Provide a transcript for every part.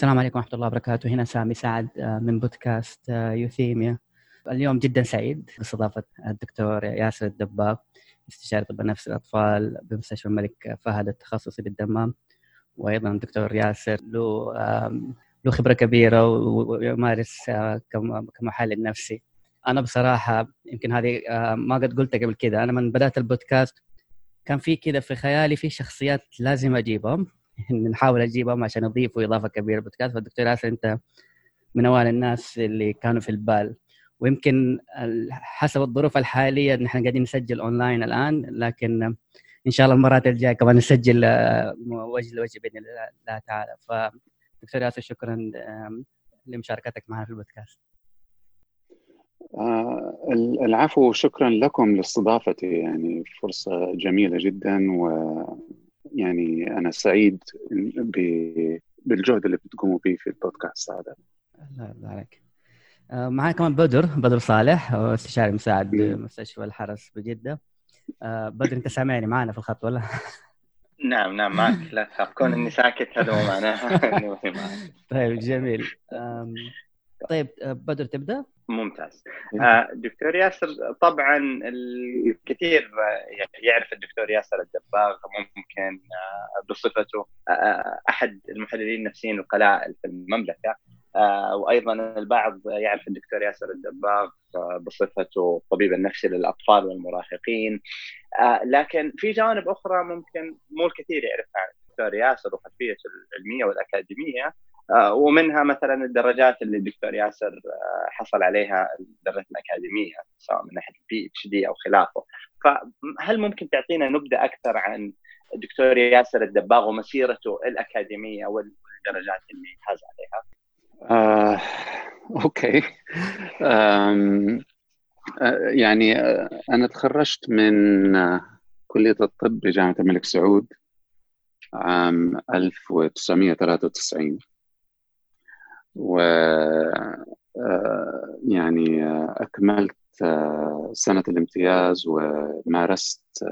السلام عليكم ورحمة الله وبركاته. هنا سامي سعد آه، من بودكاست آه، يوثيميا. اليوم جدا سعيد باستضافة الدكتور ياسر الدباغ استشاري طب النفس الأطفال بمستشفى الملك فهد التخصصي بالدمام. وأيضا الدكتور ياسر له له خبرة كبيرة ويمارس آه، كمحلل نفسي. أنا بصراحة يمكن هذه ما قد قلتها قبل كذا. أنا من بدأت البودكاست كان في كذا في خيالي في شخصيات لازم أجيبهم. نحاول أجيبهم عشان يضيفوا إضافة كبيرة للبودكاست. فالدكتور ياسر أنت من أوائل الناس اللي كانوا في البال. ويمكن حسب الظروف الحالية نحن قاعدين نسجل اونلاين الآن لكن إن شاء الله المرات الجاية كمان نسجل آه، وجه لوجه بإذن الله. تعالى. فدكتور ياسر شكرا لمشاركتك معنا في البودكاست. آه العفو شكرا لكم لاستضافتي. يعني فرصة جميلة جدا و يعني أنا سعيد بالجهد اللي بتقوموا به في البودكاست هذا. الله يرضى عليك معي كمان بدر بدر صالح استشاري مساعد بمستشفى الحرس بجدة. آه، بدر أنت سامعني معنا في الخط ولا؟ نعم نعم معك. لا تخاف كون إني ساكت هذا مو معناه. طيب جميل. طيب آه، بدر تبدأ؟ ممتاز. آه، دكتور ياسر طبعا الكثير يعرف الدكتور ياسر الدباغ ممكن آه، بصفته أحد المحللين النفسيين القلائل في المملكة. وأيضا البعض يعرف الدكتور ياسر الدباغ بصفته الطبيب النفسي للأطفال والمراهقين. لكن في جوانب أخرى ممكن مو الكثير يعرفها عن الدكتور ياسر وخلفيته العلمية والأكاديمية. آه، ومنها مثلا الدرجات اللي الدكتور ياسر آه، حصل عليها الدرجات الأكاديمية سواء من ناحية ال PhD أو خلافه. فهل ممكن تعطينا نبذه أكثر عن الدكتور ياسر الدباغ ومسيرته الأكاديمية والدرجات اللي حاز عليها؟ آه، أوكي. آه، يعني أنا تخرجت من كلية الطب بجامعة الملك سعود عام 1993 و آه، يعني آه، أكملت آه، سنة الامتياز ومارست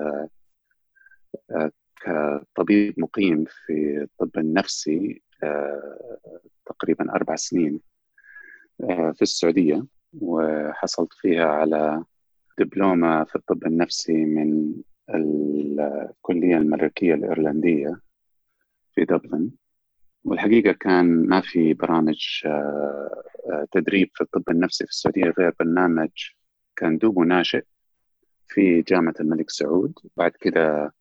كطبيب مقيم في الطب النفسي تقريبا أربع سنين في السعودية وحصلت فيها على دبلومة في الطب النفسي من الكلية الملكية الإيرلندية في دبلن. والحقيقة كان ما في برامج آه، آه، تدريب في الطب النفسي في السعودية غير برنامج كان دوبه ناشئ في جامعة الملك سعود. بعد كده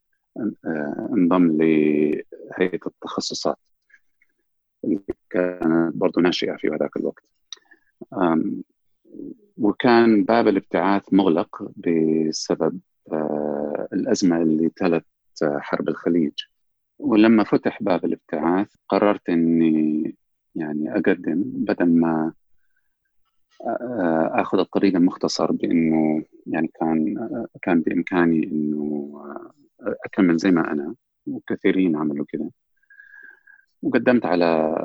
آه، انضم لهيئة التخصصات اللي كانت برضو ناشئة في هذاك الوقت. وكان باب الابتعاث مغلق بسبب الأزمة اللي تلت حرب الخليج. ولما فتح باب الابتعاث قررت إني يعني أقدم بدل ما آخذ الطريق المختصر بإنه يعني كان كان بإمكاني إنه أكمل زي ما أنا وكثيرين عملوا كذا. وقدمت على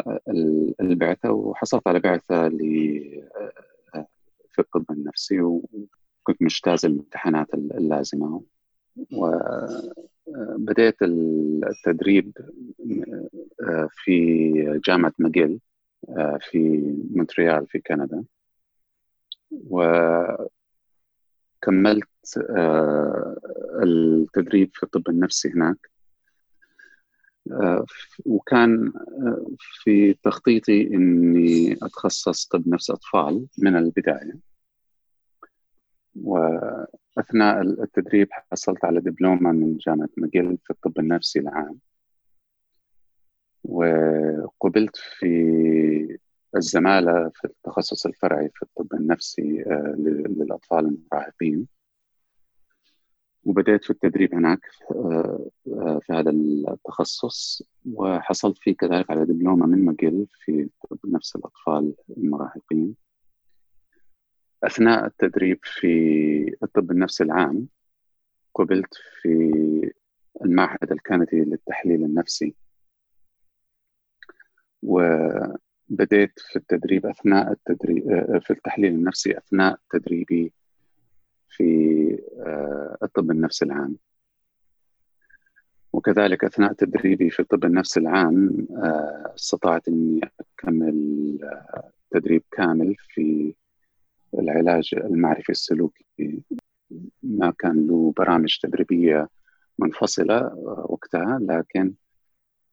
البعثة وحصلت على بعثة في الطب النفسي وكنت مجتاز الامتحانات اللازمة وبدأت التدريب آه، في جامعة ماجيل آه، في مونتريال في كندا. وكملت آه، التدريب في الطب النفسي هناك. وكان في تخطيطي إني أتخصص طب نفس أطفال من البداية. وأثناء التدريب حصلت على دبلومة من جامعة ماجيل في الطب النفسي العام. وقبلت في الزمالة في التخصص الفرعي في الطب النفسي آه، للأطفال المراهقين. وبدأت في التدريب هناك آه، آه، في هذا التخصص. وحصلت فيه كذلك على دبلومة من ماجل في طب نفس الأطفال المراهقين. أثناء التدريب في الطب النفسي العام قبلت في المعهد الكندي للتحليل النفسي. وبدأت في التدريب أثناء التدريب آه، في التحليل النفسي أثناء تدريبي في آه، الطب النفسي العام. وكذلك أثناء تدريبي في الطب النفسي العام آه، استطعت أني أكمل تدريب كامل في العلاج المعرفي السلوكي. ما كان له برامج تدريبية منفصلة وقتها لكن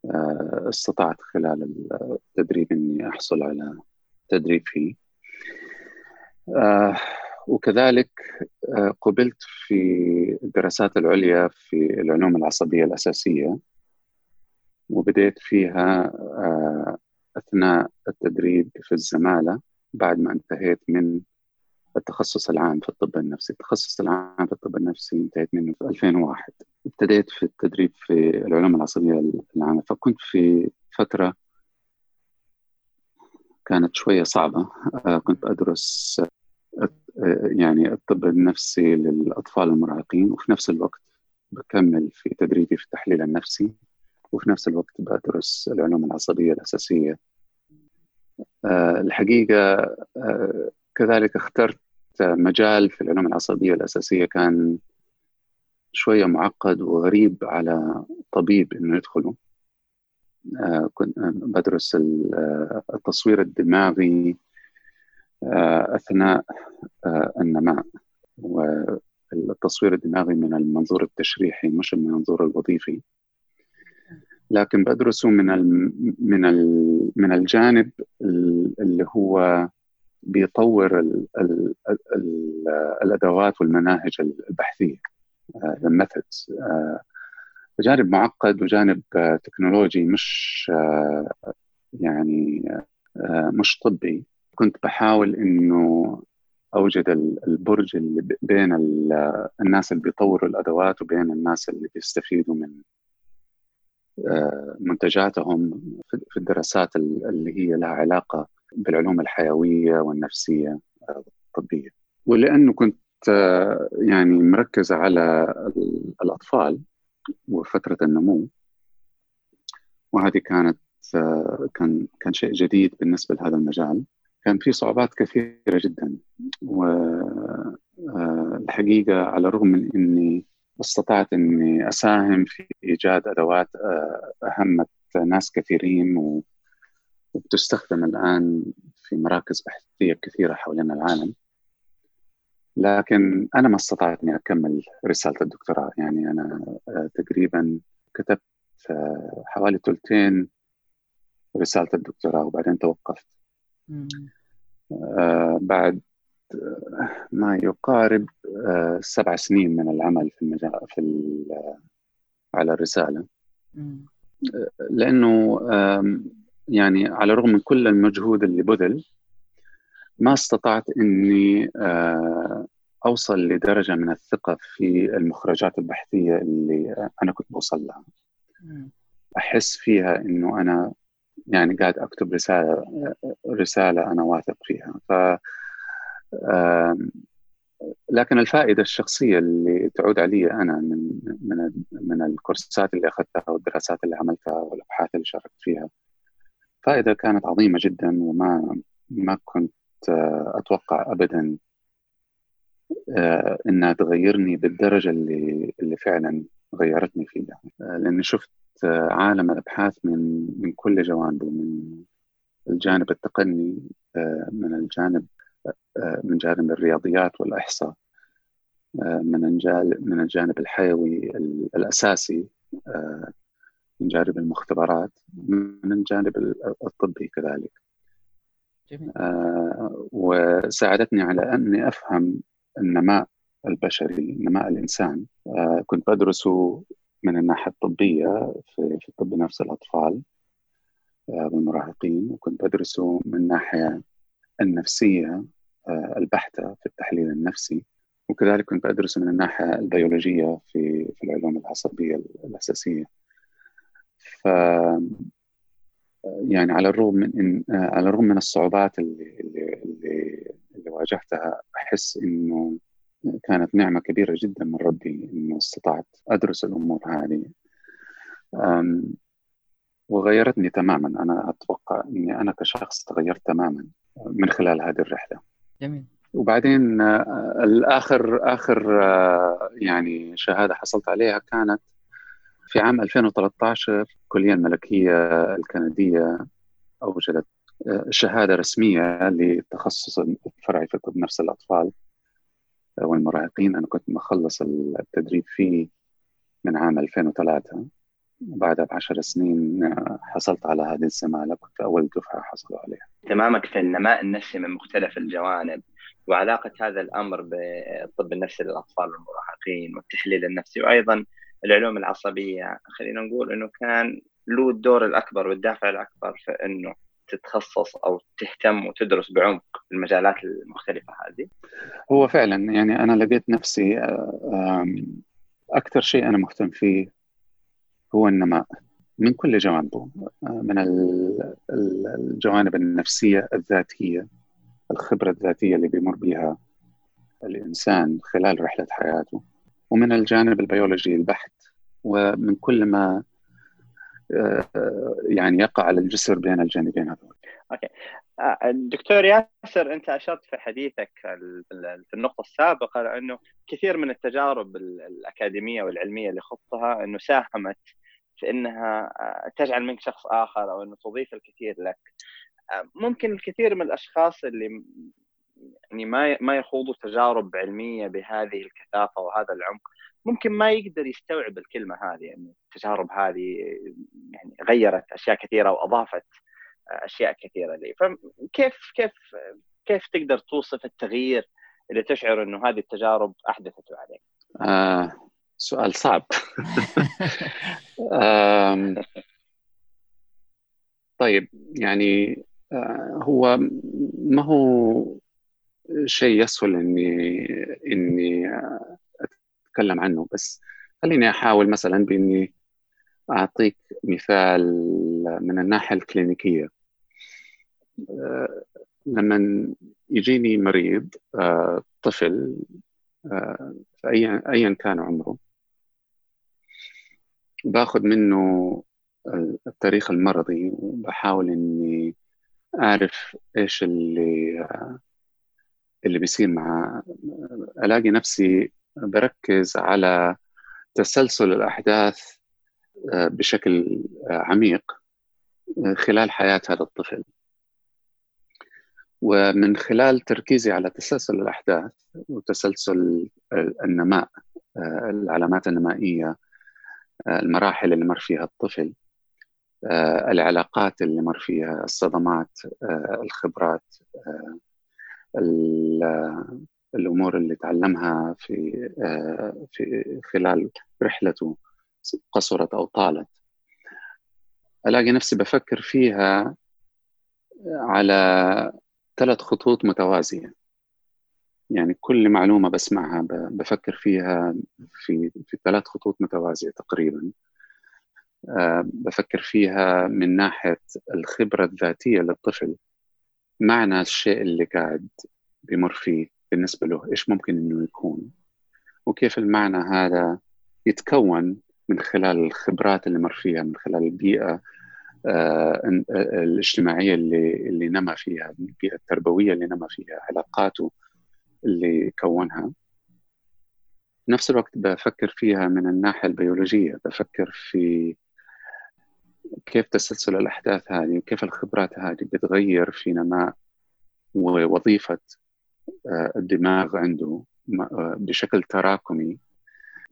آه، استطعت خلال التدريب إني أحصل على تدريب فيه. آه، وكذلك آه، قبلت في الدراسات العليا في العلوم العصبية الأساسية وبدأت فيها أثناء التدريب في الزمالة بعد ما انتهيت من التخصص العام في الطب النفسي. التخصص العام في الطب النفسي انتهيت منه في 2001 ابتديت في التدريب في العلوم العصبية العامة. فكنت في فترة كانت شوية صعبة. آه، كنت أدرس آه، يعني الطب النفسي للأطفال المراهقين وفي نفس الوقت بكمل في تدريبي في التحليل النفسي وفي نفس الوقت بدرس العلوم العصبية الأساسية. آه، الحقيقة كذلك اخترت مجال في العلوم العصبية الأساسية كان شوية معقد وغريب على طبيب إنه يدخله. آه، كنت بدرس آه، التصوير الدماغي آه، أثناء النماء. والتصوير الدماغي من المنظور التشريحي مش من المنظور الوظيفي. لكن بدرسه من من من الجانب اللي هو بيطور ال ال ال الأدوات والمناهج البحثية ال methods آه، آه، جانب معقد وجانب آه، تكنولوجي مش يعني مش طبي. كنت بحاول إنه أوجد ال bridge اللي بين الناس اللي بيطوروا الأدوات وبين الناس اللي بيستفيدوا من منتجاتهم في الدراسات اللي هي لها علاقة بالعلوم الحيوية والنفسية الطبية. ولأنه كنت يعني مركز على الأطفال وفترة النمو وهذه كانت كان كان شيء جديد بالنسبة لهذا المجال. كان في صعوبات كثيرة جدا والحقيقة على الرغم من إني استطعت إني أساهم في إيجاد أدوات أهمت ناس كثيرين وبتستخدم الآن في مراكز بحثية كثيرة حوالين العالم. لكن أنا ما استطعت إني أكمل رسالة الدكتوراه. يعني أنا آه، تقريبا كتبت آه، حوالي ثلثين رسالة الدكتوراه وبعدين توقفت. آه، بعد ما يقارب سبع سنين من العمل في المجال في على الرسالة. لأنه يعني على الرغم من كل المجهود اللي بذل ما استطعت إني آه، أوصل لدرجة من الثقة في المخرجات البحثية اللي أنا كنت بوصل لها. أحس فيها إنه أنا يعني قاعد أكتب رسالة رسالة أنا واثق فيها. ف لكن الفائدة الشخصية اللي تعود علي أنا من من من الكورسات اللي أخذتها والدراسات اللي عملتها والأبحاث اللي شاركت فيها فائدة كانت عظيمة جدا وما ما كنت أتوقع ابدا آه، إنها تغيرني بالدرجة اللي اللي فعلا غيرتني فيها. آه، لأني شفت آه، عالم الأبحاث من من كل جوانبه من الجانب التقني من الجانب من جانب الرياضيات والإحصاء من من الجانب الحيوي الأساسي من جانب المختبرات من الجانب الطبي كذلك. آه وساعدتني على أني أفهم النماء البشري نماء الإنسان. آه كنت بدرسه من الناحية الطبية في, في طب نفس الأطفال آه والمراهقين. وكنت بدرسه من الناحيه النفسية آه البحتة في التحليل النفسي. وكذلك كنت بدرس من الناحية البيولوجية في في العلوم العصبية الأساسية. ف يعني على الرغم من إن على الرغم من الصعوبات اللي اللي اللي, اللي واجهتها أحس إنه كانت نعمة كبيرة جدا من ربي إنه استطعت أدرس الأمور هذه. وغيرتني تماما. أنا أتوقع إني أنا كشخص تغيرت تماما من خلال هذه الرحلة. جميل. وبعدين آه، الآخر آخر آه، يعني شهادة حصلت عليها كانت في عام 2013 الكلية الملكية الكندية أوجدت آه، شهادة رسمية للتخصص الفرعي في طب نفس الأطفال والمراهقين. أنا كنت مخلص التدريب فيه من عام 2003 وبعدها بعشر سنين حصلت على هذه الزمالة. كنت أول دفعة حصلوا عليها. اهتمامك في النماء النفسي من مختلف الجوانب وعلاقة هذا الأمر بالطب النفسي للأطفال والمراهقين والتحليل النفسي وأيضا العلوم العصبية خلينا نقول أنه كان له الدور الأكبر والدافع الأكبر في أنه تتخصص أو تهتم وتدرس بعمق المجالات المختلفة هذه؟ هو فعلا يعني أنا لقيت نفسي أكثر شيء أنا مهتم فيه هو النماء من كل جوانبه من الجوانب النفسية الذاتية الخبرة الذاتية اللي بيمر بها الإنسان خلال رحلة حياته ومن الجانب البيولوجي البحت ومن كل ما آه، يعني يقع على الجسر بين الجانبين هذول. okay. آه، دكتور ياسر أنت أشرت في حديثك في النقطة السابقة لأنه كثير من التجارب الأكاديمية والعلمية اللي خضتها أنه ساهمت في إنها آه، تجعل منك شخص آخر أو إنه تضيف الكثير لك. ممكن الكثير من الأشخاص اللي يعني ما ما يخوضوا تجارب علمية بهذه الكثافة وهذا العمق. ممكن ما يقدر يستوعب الكلمة هذه يعني التجارب هذه يعني غيرت أشياء كثيرة وأضافت أشياء كثيرة لي. فكيف كيف كيف تقدر توصف التغيير اللي تشعر إنه هذه التجارب احدثته عليك؟ آه سؤال صعب. آه طيب يعني آه هو ما هو شيء يسهل اني إني أتكلم عنه. بس خليني أحاول مثلا بإني أعطيك مثال من الناحية الكلينيكية. لما يجيني مريض طفل ايا ايا كان عمره باخذ منه التاريخ المرضي وبحاول إني أعرف إيش اللي اللي بيصير مع ألاقي نفسي بركز على تسلسل الأحداث آه، بشكل آه، عميق آه، خلال حياة هذا الطفل. ومن خلال تركيزي على تسلسل الأحداث وتسلسل النماء العلامات النمائية المراحل اللي مر فيها الطفل العلاقات اللي مر فيها الصدمات الخبرات الأمور اللي تعلمها في آه، في خلال رحلته قصرت أو طالت. ألاقي نفسي بفكر فيها على ثلاث خطوط متوازية. يعني كل معلومة بسمعها بفكر فيها في في ثلاث خطوط متوازية تقريبا. آه، بفكر فيها من ناحية الخبرة الذاتية للطفل. معنى الشيء اللي قاعد بمر فيه بالنسبة له إيش ممكن إنه يكون؟ وكيف المعنى هذا يتكون من خلال الخبرات اللي مر فيها من خلال البيئة آه الاجتماعية اللي اللي نما فيها البيئة التربوية اللي نما فيها علاقاته اللي كونها. نفس الوقت بفكر فيها من الناحية البيولوجية بفكر في كيف تسلسل الأحداث هذه وكيف الخبرات هذه بتغير في نماء ووظيفة آه، الدماغ عنده آه، بشكل تراكمي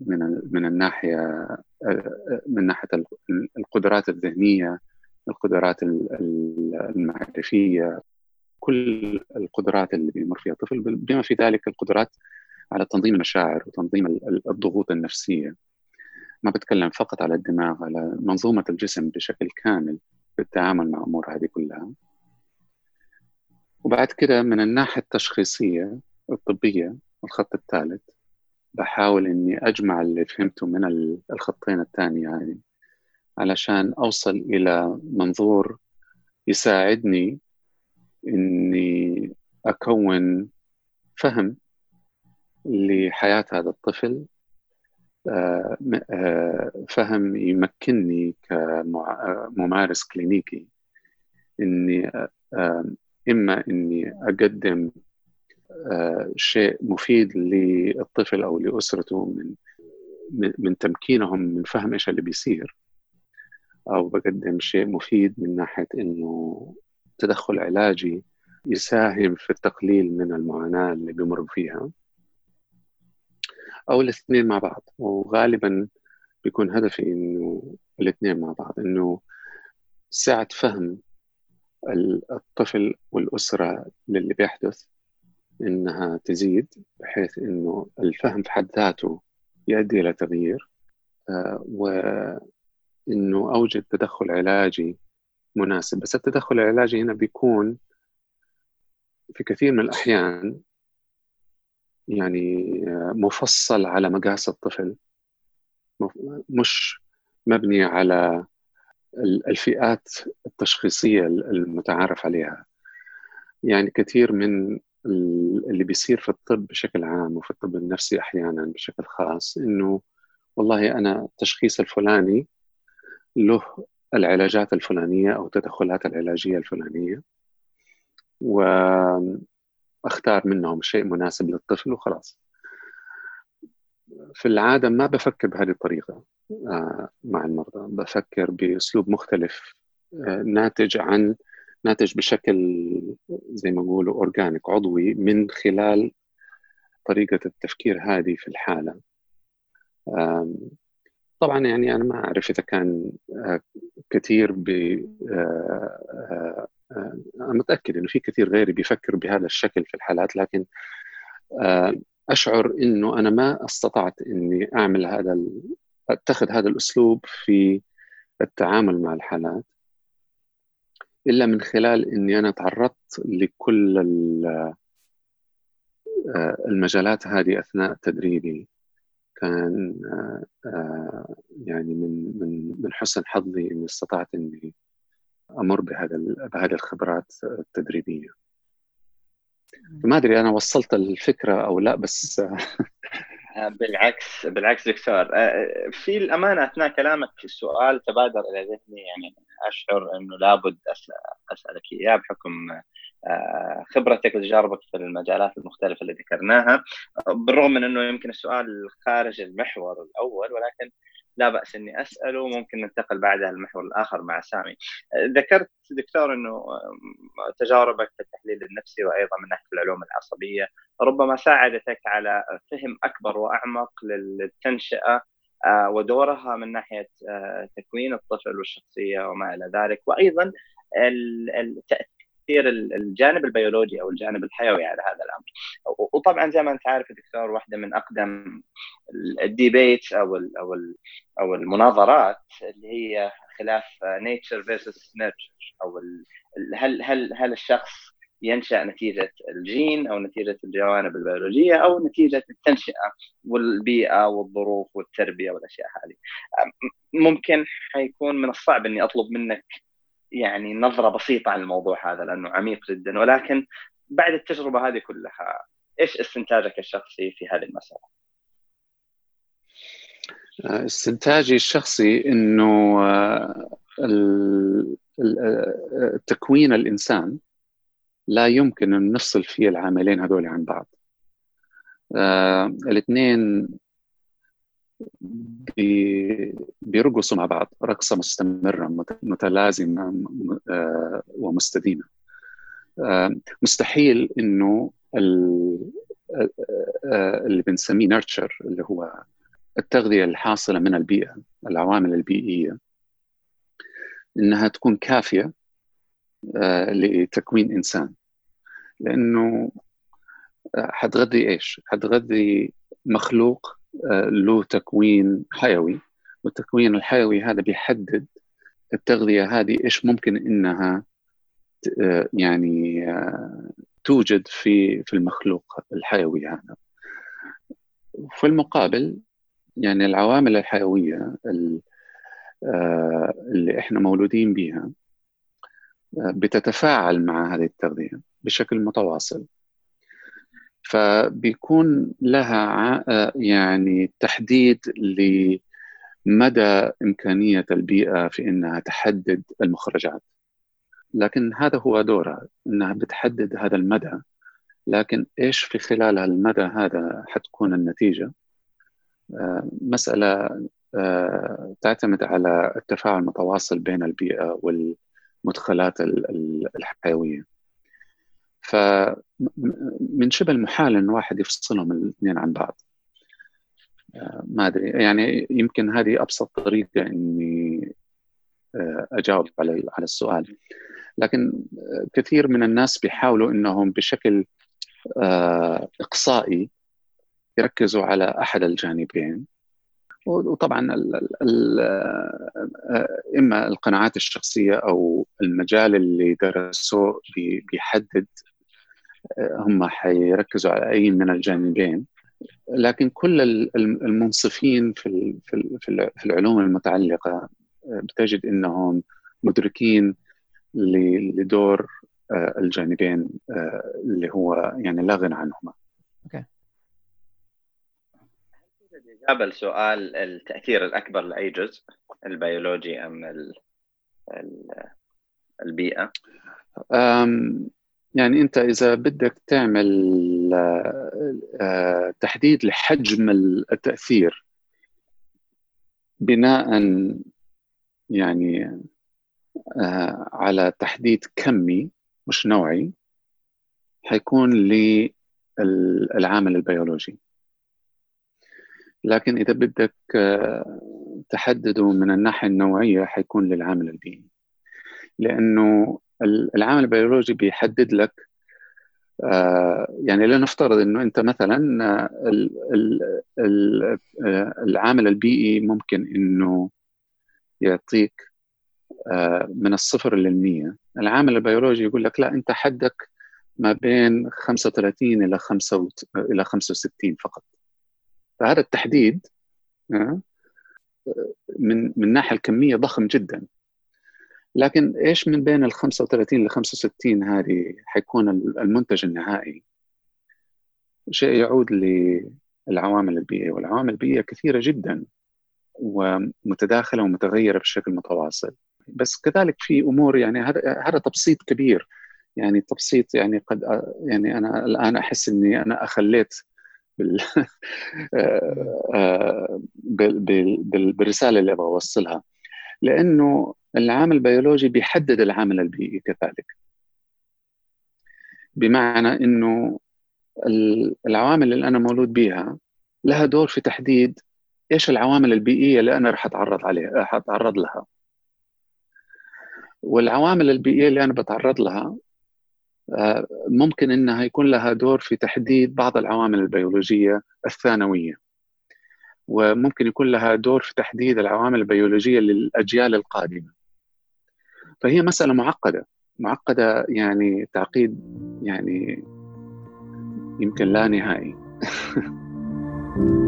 من من الناحية آه، من ناحية القدرات الذهنية القدرات المعرفية كل القدرات اللي بيمر فيها الطفل بما في ذلك القدرات على تنظيم المشاعر وتنظيم الضغوط النفسية. ما بتكلم فقط على الدماغ على منظومة الجسم بشكل كامل في التعامل مع الأمور هذه كلها. وبعد كده من الناحية التشخيصية الطبية الخط الثالث بحاول إني أجمع اللي فهمته من الخطين الثانية يعني علشان أوصل إلى منظور يساعدني إني أكون فهم لحياة هذا الطفل فهم يمكنني كممارس كلينيكي إني آه، إما إني أقدم شيء مفيد للطفل أو لأسرته من من تمكينهم من فهم إيش اللي بيصير أو بقدم شيء مفيد من ناحية إنه تدخل علاجي يساهم في التقليل من المعاناة اللي بيمروا فيها. أو الاثنين مع بعض. وغالبا بيكون هدفي إنه الاثنين مع بعض إنه ساعة فهم الطفل والأسرة للي بيحدث إنها تزيد بحيث إنه الفهم في حد ذاته يؤدي إلى تغيير. آه، وإنه أوجد تدخل علاجي مناسب. بس التدخل العلاجي هنا بيكون في كثير من الأحيان يعني مفصل على مقاس الطفل. مش مبني على الفئات التشخيصية المتعارف عليها. يعني كثير من اللي بيصير في الطب بشكل عام وفي الطب النفسي أحيانا بشكل خاص إنه والله أنا التشخيص الفلاني له العلاجات الفلانية أو التدخلات العلاجية الفلانية. و أختار منهم شيء مناسب للطفل وخلاص. في العادة ما بفكر بهذه الطريقة آه، مع المرضى. بفكر بأسلوب مختلف آه، ناتج عن ناتج بشكل زي ما نقولوا أورجانيك عضوي من خلال طريقة التفكير هذه في الحالة. طبعا يعني أنا ما أعرف إذا كان آه، كثير ب آه، أنا متأكد إنه في كثير غيري بيفكر بهذا الشكل في الحالات لكن آه، أشعر إنه أنا ما استطعت إني أعمل هذا أتخذ هذا الأسلوب في التعامل مع الحالات إلا من خلال إني أنا تعرضت لكل آه، المجالات هذه أثناء تدريبي. كان يعني من من من حسن حظي إني استطعت إني أمر بهذا بهذه الخبرات التدريبية. ما أدري أنا وصلت الفكرة أو لا بس آه، بالعكس بالعكس دكتور. آه، في الأمانة أثناء كلامك السؤال تبادر إلى ذهني يعني أشعر إنه لابد أسألك إياه بحكم آه، خبرتك وتجاربك في المجالات المختلفة اللي ذكرناها. بالرغم من إنه يمكن السؤال خارج المحور الأول ولكن لا بأس إني أسأله ممكن ننتقل بعدها للمحور الآخر مع سامي. ذكرت دكتور إنه تجاربك في التحليل النفسي وأيضا من ناحيه العلوم العصبية ربما ساعدتك على فهم أكبر وأعمق للتنشئة آه، ودورها من ناحية آه، تكوين الطفل والشخصية وما إلى ذلك وأيضا تأثير الجانب البيولوجي أو الجانب الحيوي على هذا الأمر. وطبعا زي ما أنت عارف دكتور واحدة من أقدم ال debates أو ال أو ال أو المناظرات اللي هي خلاف nature versus nurture أو هل هل هل الشخص ينشأ نتيجة الجين أو نتيجة الجوانب البيولوجية أو نتيجة التنشئة والبيئة والظروف والتربية والأشياء هذه. ممكن حيكون من الصعب إني أطلب منك يعني نظرة بسيطة عن الموضوع هذا لأنه عميق جدا ولكن بعد التجربة هذه كلها إيش استنتاجك الشخصي في هذه المسألة؟ آه، استنتاجي الشخصي إنه آه، آه، تكوين الإنسان لا يمكن أن نفصل فيه العاملين هذول عن بعض الاثنين بيرقصوا مع بعض رقصة مستمرة متلازمة آه، ومستديمة آه، مستحيل إنه آه، اللي بنسميه نيرتشر اللي هو التغذية الحاصلة من البيئة العوامل البيئية إنها تكون كافية لتكوين إنسان لأنه حتغذي إيش؟ حتغذي مخلوق له تكوين حيوي والتكوين الحيوي هذا بيحدد التغذية هذه إيش ممكن إنها يعني توجد في في المخلوق الحيوي هذا. في المقابل يعني العوامل الحيوية اللي إحنا مولودين بها بتتفاعل مع هذه التغذية بشكل متواصل. فبيكون لها يعني تحديد لمدى إمكانية البيئة في أنها تحدد المخرجات. لكن هذا هو دورها أنها بتحدد هذا المدى. لكن إيش في خلال المدى هذا حتكون النتيجة؟ آه، مسألة آه، تعتمد على التفاعل المتواصل بين البيئة والمدخلات الحيوية. فمن شبه المحال إن واحد يفصلهم الاثنين عن بعض. آه، ما أدري. يعني يمكن هذه أبسط طريقة إني آه، أجاوب على على السؤال. لكن كثير من الناس بيحاولوا إنهم بشكل آه، إقصائي يركزوا على أحد الجانبين. وطبعا ال ال إما القناعات الشخصية أو المجال اللي درسوه بيحدد هم حيركزوا على أي من الجانبين لكن كل المنصفين في في العلوم المتعلقة بتجد إنهم مدركين لدور آه، الجانبين آه، اللي هو يعني لا غنى عنهما. أوكي. إجابة لسؤال التأثير الأكبر لأي جزء البيولوجي أم البيئة؟ يعني أنت إذا بدك تعمل آه، تحديد لحجم التأثير بناء يعني آه، على تحديد كمي مش نوعي حيكون للعامل البيولوجي لكن إذا بدك تحدده من الناحية النوعية حيكون للعامل البيئي. لأنه العامل البيولوجي بيحدد لك آه، يعني لنفترض إنه أنت مثلا آه، آه، العامل البيئي ممكن إنه يعطيك من الصفر للمية. العامل البيولوجي يقول لك لا أنت حدك ما بين 35 إلى 5 إلى 65 فقط. فهذا التحديد من من الناحيه الكمية ضخم جدا. لكن إيش من بين ال 35 ل 65 هذه حيكون المنتج النهائي؟ شيء يعود للعوامل البيئيه والعوامل البيئيه كثيرة جدا ومتداخلة ومتغيرة بشكل متواصل. بس كذلك في أمور يعني هذا هذا تبسيط كبير. يعني تبسيط يعني قد يعني أنا الآن أحس إني أنا أخليت بال آه، آه، بالرسالة اللي أبغى أوصلها. لأنه العامل البيولوجي بيحدد العامل البيئي كذلك بمعنى إنه العوامل اللي أنا مولود بها لها دور في تحديد إيش العوامل البيئيه اللي أنا راح أتعرض عليها راح أتعرض لها. والعوامل البيئيه اللي أنا بتعرض لها ممكن إنها يكون لها دور في تحديد بعض العوامل البيولوجية الثانوية. وممكن يكون لها دور في تحديد العوامل البيولوجية للأجيال القادمة. فهي مسألة معقدة. معقدة يعني تعقيد يعني يمكن لا نهائي.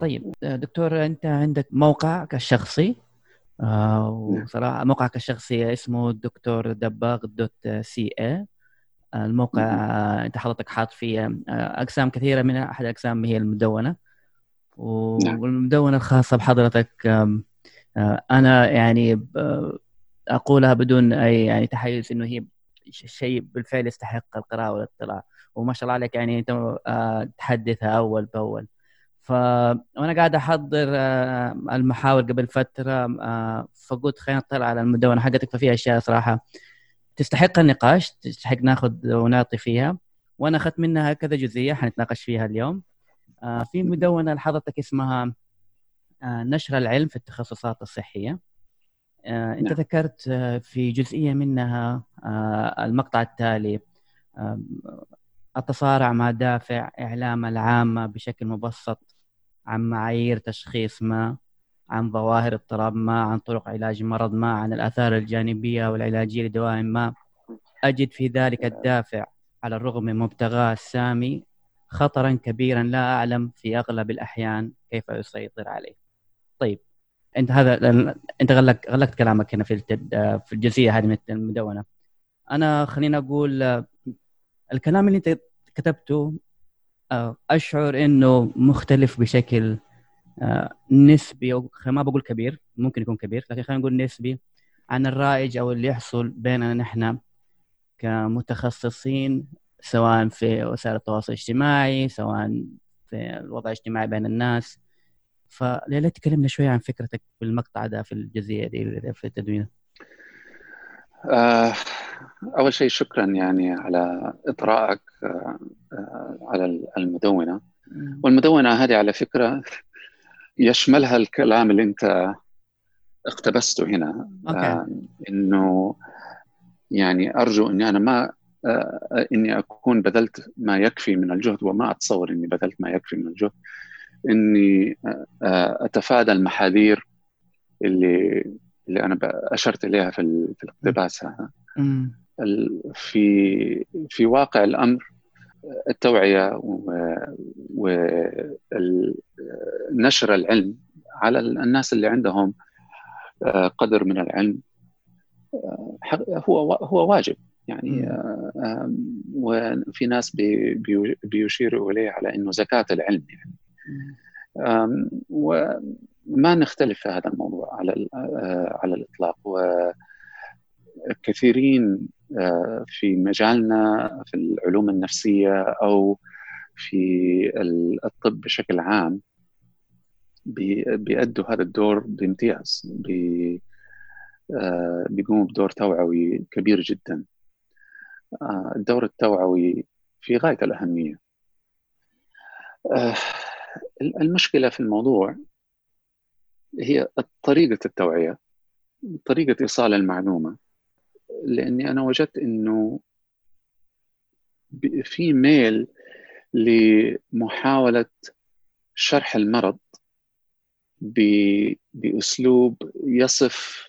طيب دكتور أنت عندك موقعك الشخصي آه وصراحة موقعك الشخصي اسمه دكتور دباغ دوت سي اي الموقع أنت حضرتك حاط فيه آه، أقسام كثيرة منها أحد الاقسام هي المدونة. نعم. والمدونة الخاصة بحضرتك آه، أنا يعني أقولها بدون أي يعني تحيز إنه هي شيء بالفعل يستحق القراءة والاطلاع. وما شاء الله عليك يعني أنت تحدثها أول بأول. ف وأنا قاعد احضر المحاور قبل فترة فقلت خلينا نطلع على المدونة حقتك. ففيها أشياء صراحة تستحق النقاش تستحق ناخذ ونعطي فيها. وأنا أخذت منها كذا جزئية حنتناقش فيها اليوم. آه، في مدونة لحضرتك اسمها آه، نشر العلم في التخصصات الصحية. آه، أنت نعم. ذكرت في جزئية منها المقطع التالي التصارع مع دافع إعلام العامة بشكل مبسط. عن معايير تشخيص ما عن ظواهر اضطراب ما عن طرق علاج مرض ما عن الآثار الجانبية والعلاجية لدواء ما. أجد في ذلك الدافع على الرغم من مبتغاة السامي خطرا كبيرا لا أعلم في أغلب الأحيان كيف يسيطر عليه. طيب أنت هذا أنت غلقت غلقت كلامك هنا في التد... في الجزئية هذه من المدونه أنا خليني أقول الكلام اللي أنت كتبته أشعر إنه مختلف بشكل نسبي أو ما بقول كبير ممكن يكون كبير لكن خلينا نقول نسبي عن الرائج أو اللي يحصل بيننا نحن كمتخصصين سواء في وسائل التواصل الاجتماعي سواء في الوضع الاجتماعي بين الناس. فليلى تكلمنا شوية عن فكرتك في المقطع ده في الجزئية دي في التدوين. آه أول شيء شكرا يعني على اطرائك آه على المدونة. والمدونة هذه على فكرة يشملها الكلام اللي أنت اقتبسته هنا أوكي. آه إنه يعني أرجو إني أنا ما آه إني أكون بذلت ما يكفي من الجهد وما أتصور إني بذلت ما يكفي من الجهد. إني أتفادى المحاذير اللي اللي أنا أشرت إليها في في الاقتباس هذا. في في واقع الأمر التوعية ونشر العلم على الناس اللي عندهم قدر من العلم هو هو واجب. يعني وفي ناس بيشيروا إليه على إنه زكاة العلم يعني. وما نختلف في هذا الموضوع على على الإطلاق. وكثيرين في مجالنا في العلوم النفسية أو في الطب بشكل عام بيأدوا هذا الدور بامتياز بيقوموا بدور توعوي كبير جدا. الدور التوعوي في غاية الأهمية. المشكلة في الموضوع هي طريقة التوعية طريقة إيصال المعلومة. لأني أنا وجدت أنه في ميل لمحاولة شرح المرض بأسلوب يصف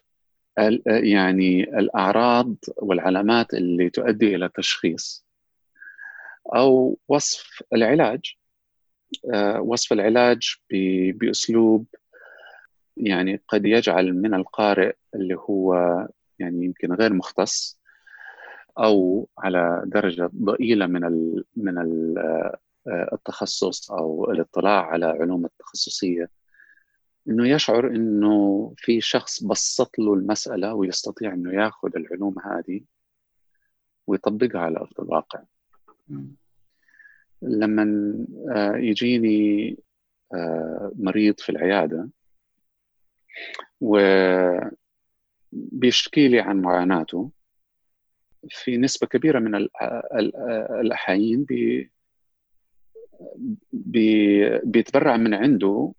يعني الأعراض والعلامات اللي تؤدي إلى تشخيص أو وصف العلاج وصف العلاج بأسلوب يعني قد يجعل من القارئ اللي هو يعني يمكن غير مختص أو على درجة ضئيلة من من التخصص أو الاطلاع على علوم التخصصية إنه يشعر إنه في شخص بسط له المسألة ويستطيع إنه ياخذ العلوم هذه ويطبقها على أرض الواقع. لما يجيني مريض في العيادة وبيشكي لي عن معاناته في نسبة كبيرة من الأحايين بي بي بيتبرع من عنده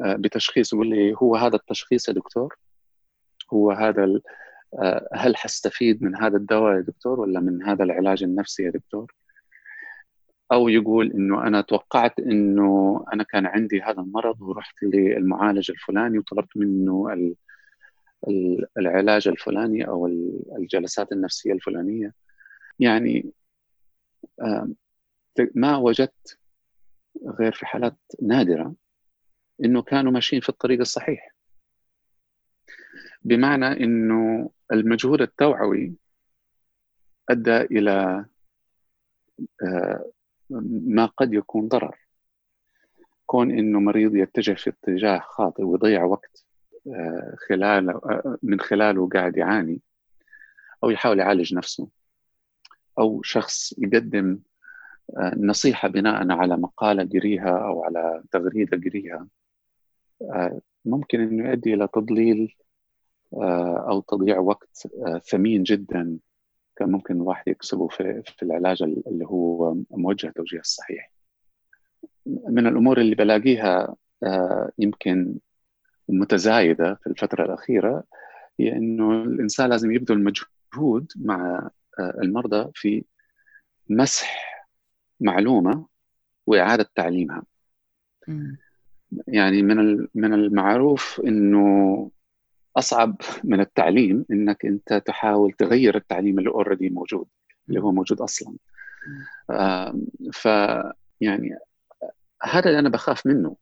بتشخيص يقول لي هو هذا التشخيص يا دكتور؟ هو هذا هل حستفيد من هذا الدواء يا دكتور ولا من هذا العلاج النفسي يا دكتور؟ أو يقول إنه أنا توقعت إنه أنا كان عندي هذا المرض ورحت للمعالج الفلاني وطلبت منه العلاج الفلاني أو الجلسات النفسية الفلانية. يعني ما وجدت غير في حالات نادرة إنه كانوا ماشيين في الطريق الصحيح. بمعنى إنه المجهود التوعوي أدى إلى ما قد يكون ضرر. كون إنه مريض يتجه في اتجاه خاطئ ويضيع وقت. خلال آه، من خلاله قاعد يعاني أو يحاول يعالج نفسه أو شخص يقدم آه، نصيحة بناء على مقالة قريها أو على تغريدة قريها ممكن إنه يؤدي إلى تضليل أو تضييع وقت ثمين جدا كان ممكن الواحد يكسبه في, في العلاج اللي هو موجه التوجيه الصحيح. من الأمور اللي بلاقيها آه، يمكن متزايدة في الفترة الأخيرة هي إنه الإنسان لازم يبذل مجهود مع آه، المرضى في مسح معلومة وإعادة تعليمها. يعني من من المعروف إنه أصعب من التعليم إنك أنت تحاول تغير التعليم اللي اوريدي موجود اللي هو موجود أصلا. ف يعني هذا اللي أنا بخاف منه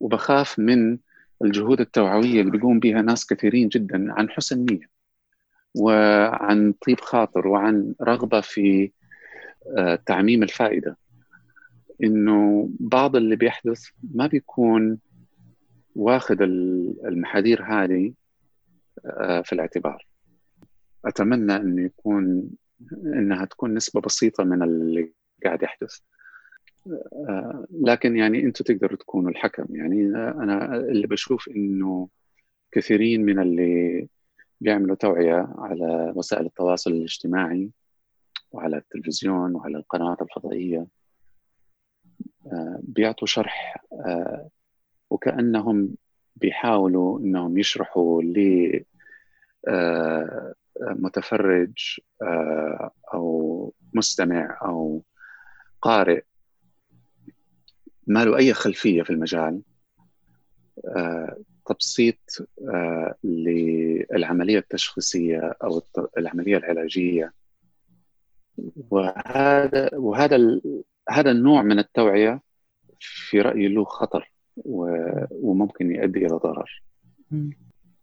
وبخاف من الجهود التوعوية اللي بيقوم بها ناس كثيرين جدا عن حسن نيه وعن طيب خاطر وعن رغبة في آه، تعميم الفائدة إنه بعض اللي بيحدث ما بيكون واخذ المحاذير هذه آه، في الاعتبار. أتمنى إنه يكون إنها تكون نسبة بسيطة من اللي قاعد يحدث. لكن يعني أنتم تقدروا تكونوا الحكم. يعني أنا اللي بشوف إنه كثيرين من اللي بيعملوا توعية على وسائل التواصل الاجتماعي وعلى التلفزيون وعلى القنوات الفضائية آه، بيعطوا شرح آه، وكأنهم بيحاولوا إنهم يشرحوا لمتفرج أو مستمع أو قارئ ما له أي خلفية في المجال آه، تبسيط آه، للعملية التشخيصية أو العملية العلاجية. وهذا وهذا هذا النوع من التوعية في رأيي له خطر وممكن يؤدي إلى ضرر.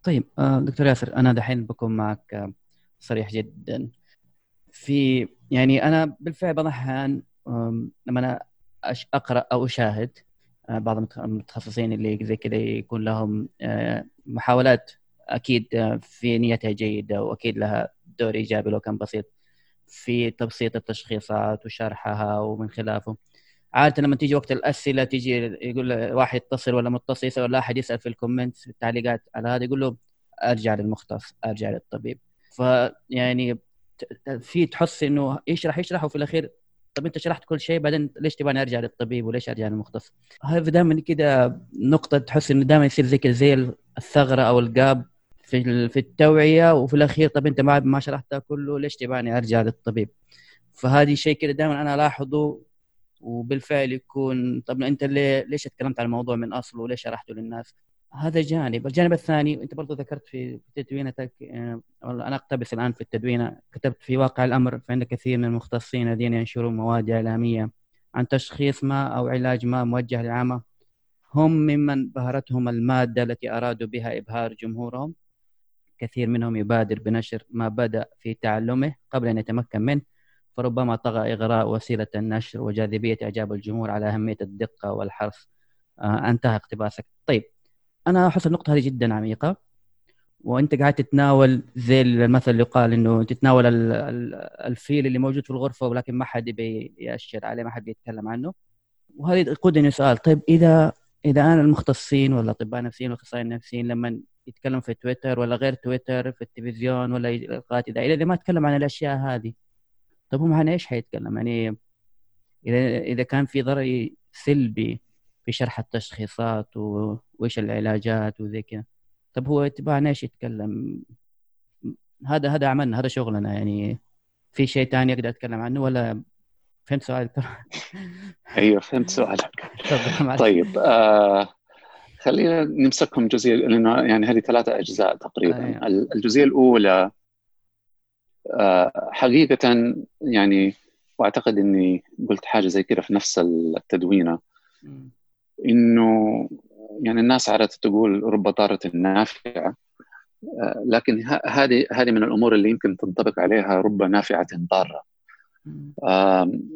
طيب آه، دكتور ياسر أنا دحين بكون معك صريح جدا. في يعني أنا بالفعل بعض الاحيان لما أنا أقرأ أو أشاهد. آه، بعض المتخصصين اللي زي كذا يكون لهم آه، محاولات أكيد آه، في نيتها جيدة وأكيد لها دور إيجابي لو كان بسيط في تبسيط التشخيصات وشرحها ومن خلافه. عادة لما تيجي وقت الأسئلة تيجي يقول واحد يتصل ولا متصل ولا أحد يسأل في الكومنتس في التعليقات على هذا يقول له أرجع للمختص أرجع للطبيب. فيعني في تحس إنه يشرح يشرح وفي الأخير طب انت شرحت كل شيء بعدين ليش تبغاني ارجع للطبيب وليش ارجع للمختص؟ هذا دائما كده نقطة تحس إنه دائما يصير زي زي الثغرة أو الجاب في في التوعية وفي الأخير طب أنت ما ما شرحتها كله ليش تبغاني أرجع للطبيب؟ فهذه شيء كده دائما أنا ألاحظه وبالفعل يكون طب أنت ليه ليش تكلمت عن الموضوع من أصله وليش شرحته للناس؟ هذا جانب. الجانب الثاني انت برضو ذكرت في تدوينتك آه، أنا أقتبس الآن في التدوينة. كتبت في واقع الأمر فإن كثير من المختصين الذين ينشرون مواد إعلامية عن تشخيص ما أو علاج ما موجه للعامة هم ممن بهرتهم المادة التي أرادوا بها إبهار جمهورهم. كثير منهم يبادر بنشر ما بدأ في تعلمه قبل أن يتمكن منه فربما طغى إغراء وسيلة النشر وجاذبية إعجاب الجمهور على أهمية الدقة والحرص. آه انتهى اقتباسك. طيب أنا أحس النقطة هذه جدا عميقة وأنت قاعد تتناول زي المثل اللي يقال إنه تتناول الفيل اللي موجود في الغرفة ولكن ما حد بيأشر عليه ما حد بيتكلم عنه. وهذا يقودني سؤال طيب إذا إذا أنا المختصين ولا الاطباء النفسيين والاخصائيين النفسيين لما يتكلم في تويتر ولا غير تويتر في التلفزيون ولا لقاءات إذا إذا ما تكلم عن الأشياء هذه طيب هو عن إيش حيتكلم؟ يعني إذا إذا كان في ضرر سلبي في شرح التشخيصات وإيش العلاجات وزي كذا. طب هو تبعنا إيش يتكلم؟ هذا هذا عملنا هذا شغلنا يعني. في شيء ثاني أقدر أتكلم عنه ولا؟ فهمت سؤالك؟ أيوه فهمت سؤالك. طيب آه خلينا نمسكهم جزئية لأنه يعني هذه ثلاثة أجزاء تقريبا. أيوة. الجزئية الأولى آه حقيقة يعني وأعتقد إني قلت حاجة زي كذا في نفس التدوينة. إنه يعني الناس عادة تقول رب ضارة نافعة آه، لكن هذه هذه من الأمور اللي يمكن تنطبق عليها رب نافعة ضارة.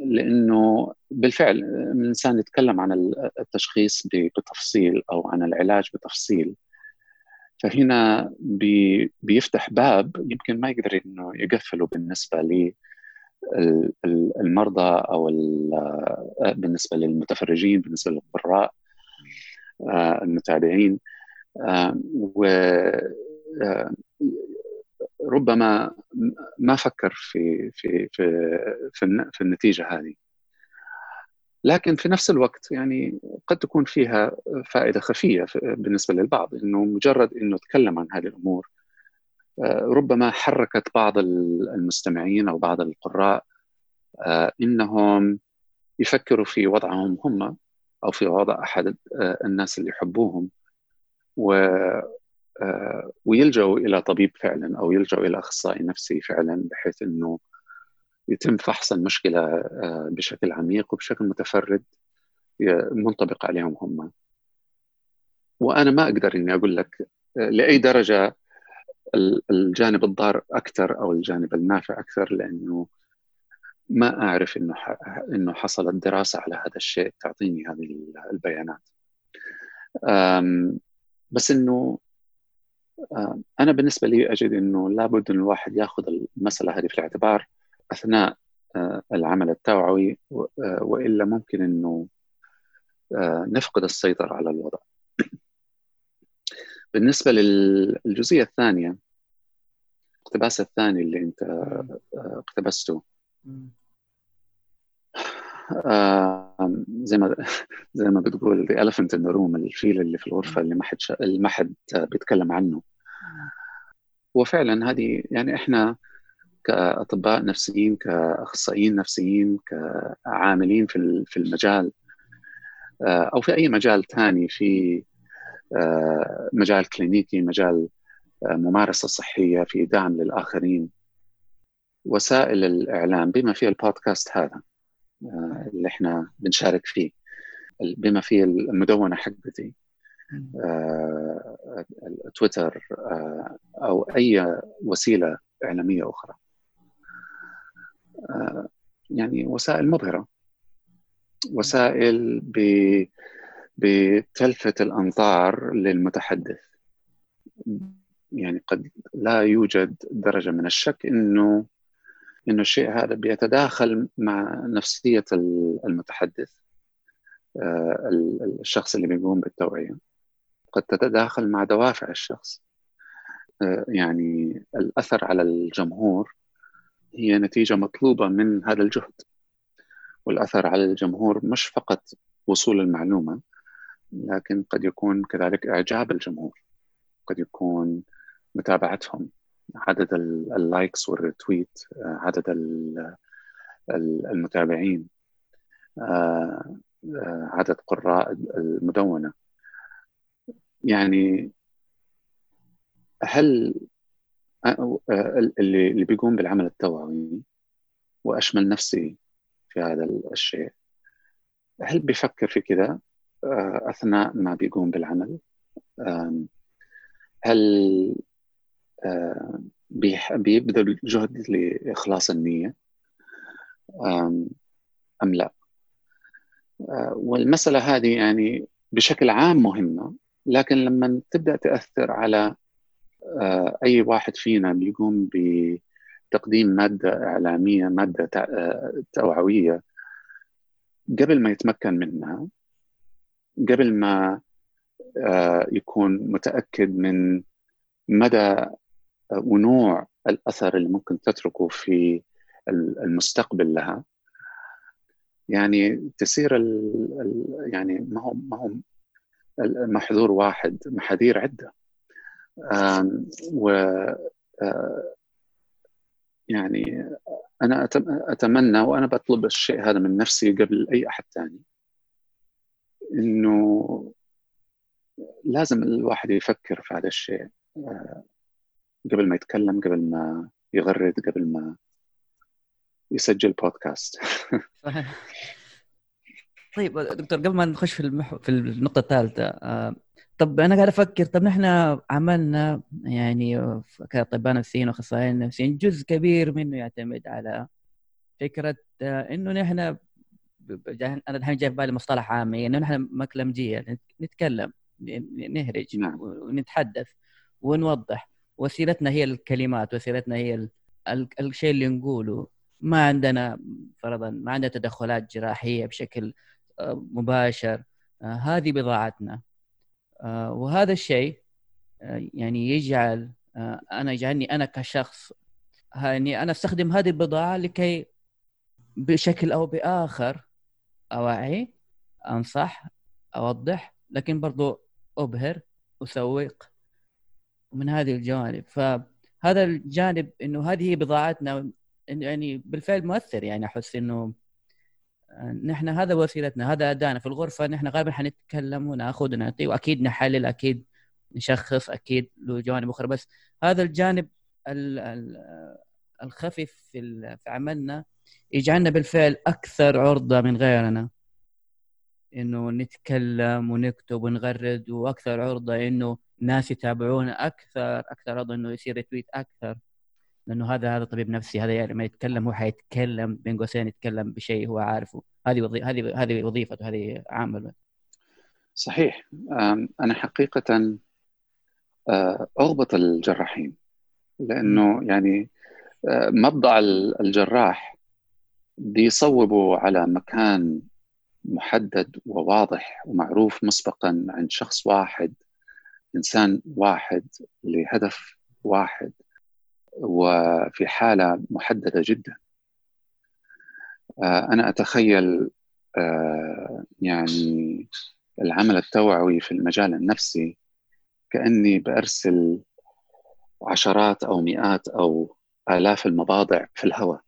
لأنه بالفعل الإنسان يتكلم عن التشخيص بتفصيل أو عن العلاج بتفصيل. فهنا بي بيفتح باب يمكن ما يقدر إنه يقفله بالنسبة لي. المرضى أو آه، بالنسبة للمتفرجين بالنسبة للقراء آه، المتابعين آه، و ربما ما فكر في في في في, في النتيجة هذه. لكن في نفس الوقت يعني قد تكون فيها فائدة خفية بالنسبة للبعض إنه مجرد إنه تكلم عن هذه الأمور ربما حركت بعض المستمعين أو بعض القراء آه، إنهم يفكروا في وضعهم هم أو في وضع أحد الناس اللي يحبوهم. و ويلجأوا إلى طبيب فعلا أو يلجأوا إلى أخصائي نفسي فعلا بحيث إنه يتم فحص المشكلة بشكل عميق وبشكل متفرد منطبق عليهم هم. وأنا ما أقدر إني أقول لك لأي درجة الجانب الضار أكثر أو الجانب النافع أكثر لأنه ما أعرف إنه إنه حصلت دراسة على هذا الشيء تعطيني هذه البيانات. بس إنه أنا بالنسبة لي أجد إنه لابد ان الواحد يأخذ المسألة هذه في الاعتبار أثناء العمل التوعوي وإلا ممكن إنه نفقد السيطرة على الوضع. بالنسبة للجزئية الثانية الاقتباس الثاني اللي أنت اقتبسته. زي ما زي ما بتقول the elephant in the room الفيل اللي في الغرفة اللي ما حد ما حد بيتكلم عنه. وفعلا هذه يعني إحنا كأطباء نفسيين كأخصائيين نفسيين كعاملين في في المجال أو في أي مجال ثاني في مجال كلينيكي مجال ممارسة صحية في دعم للآخرين. وسائل الإعلام بما فيها البودكاست هذا اللي إحنا بنشارك فيه بما فيه المدونة حقتي تويتر أو أي وسيلة إعلامية أخرى. يعني وسائل مبهرة. وسائل بتلفت الانظار للمتحدث. يعني قد لا يوجد درجة من الشك إنه إنه الشيء هذا بيتداخل مع نفسية المتحدث الشخص اللي بيقوم بالتوعية. قد تتداخل مع دوافع الشخص. يعني الأثر على الجمهور هي نتيجة مطلوبة من هذا الجهد. والأثر على الجمهور مش فقط وصول المعلومة لكن قد يكون كذلك إعجاب الجمهور قد يكون متابعتهم عدد ال likes وال retweet عدد المتابعين عدد قراء المدونة. يعني هل اللي اللي بيقوم بالعمل التوعوي وأشمل نفسي في هذا الشيء هل بيفكر في كذا؟ أثناء ما بيقوم بالعمل. هل بيبذل جهد لإخلاص النية؟ آم لا؟ والمسألة هذه يعني بشكل عام مهمة لكن لما تبدأ تأثر على أي واحد فينا بيقوم بتقديم مادة إعلامية مادة توعوية قبل ما يتمكن منها قبل ما يكون متأكد من مدى ونوع الأثر اللي ممكن تتركه في المستقبل لها. يعني تسير ال يعني ما هو ما هو محذور واحد محاذير عدة. و يعني أنا أتمنى وأنا بطلب الشيء هذا من نفسي قبل أي أحد ثاني إنه لازم الواحد يفكر في هذا الشيء. قبل ما يتكلم قبل ما يغرد قبل ما يسجل بودكاست طيب دكتور قبل ما نخش في المح... في النقطة الثالثة آه، طب أنا قاعد أفكر طب نحن عملنا يعني كأطباء نفسيين وأخصائيين نفسيين جزء كبير منه يعتمد على فكرة آه، إنه نحن أنا الحين جاي في بالي مصطلح عامي إنه نحن مكلمجيه نتكلم نهرج نعم. ونتحدث ونوضح. وسيلتنا هي الكلمات وسيلتنا هي الشيء اللي نقوله. ما عندنا فرضا ما عندنا تدخلات جراحية بشكل آه، مباشر. آه، هذه بضاعتنا. آه، وهذا الشيء يعني يجعل أنا يجعلني أنا كشخص يعني أنا أستخدم هذه البضاعة لكي بشكل أو بآخر أوعي أنصح أوضح لكن برضو أبهر أسوق من هذه الجوانب. فهذا الجانب إنه هذه هي بضاعتنا يعني بالفعل مؤثر. يعني أحس إنه نحن هذا وسيلتنا هذا ادائنا في الغرفة نحن غالبا حنتكلم ونأخذ ونعطي وأكيد نحلل أكيد نشخص أكيد له جوانب أخرى. بس هذا الجانب الخفيف في في عملنا يجعلنا بالفعل أكثر عرضة من غيرنا. إنه نتكلم ونكتب ونغرد وأكثر عرضة إنه ناس يتابعونا أكثر أكثر عرضة إنه يصير ريتويت أكثر. لأنه هذا هذا طبيب نفسي هذا يعني ما يتكلم هو حيتكلم بين قوسين يتكلم بشيء هو عارفه. هذه وظي... هذه هذه وظيفته هذه عامل صحيح. أنا حقيقة اغبط الجراحين لأنه يعني مبدأ الجراح بيصوبوا على مكان محدد وواضح ومعروف مسبقا عند شخص واحد إنسان واحد لهدف واحد وفي حالة محددة جدا. آه، أنا أتخيل آه، يعني العمل التوعوي في المجال النفسي كأني بأرسل عشرات أو مئات أو آلاف المباضع في الهواء.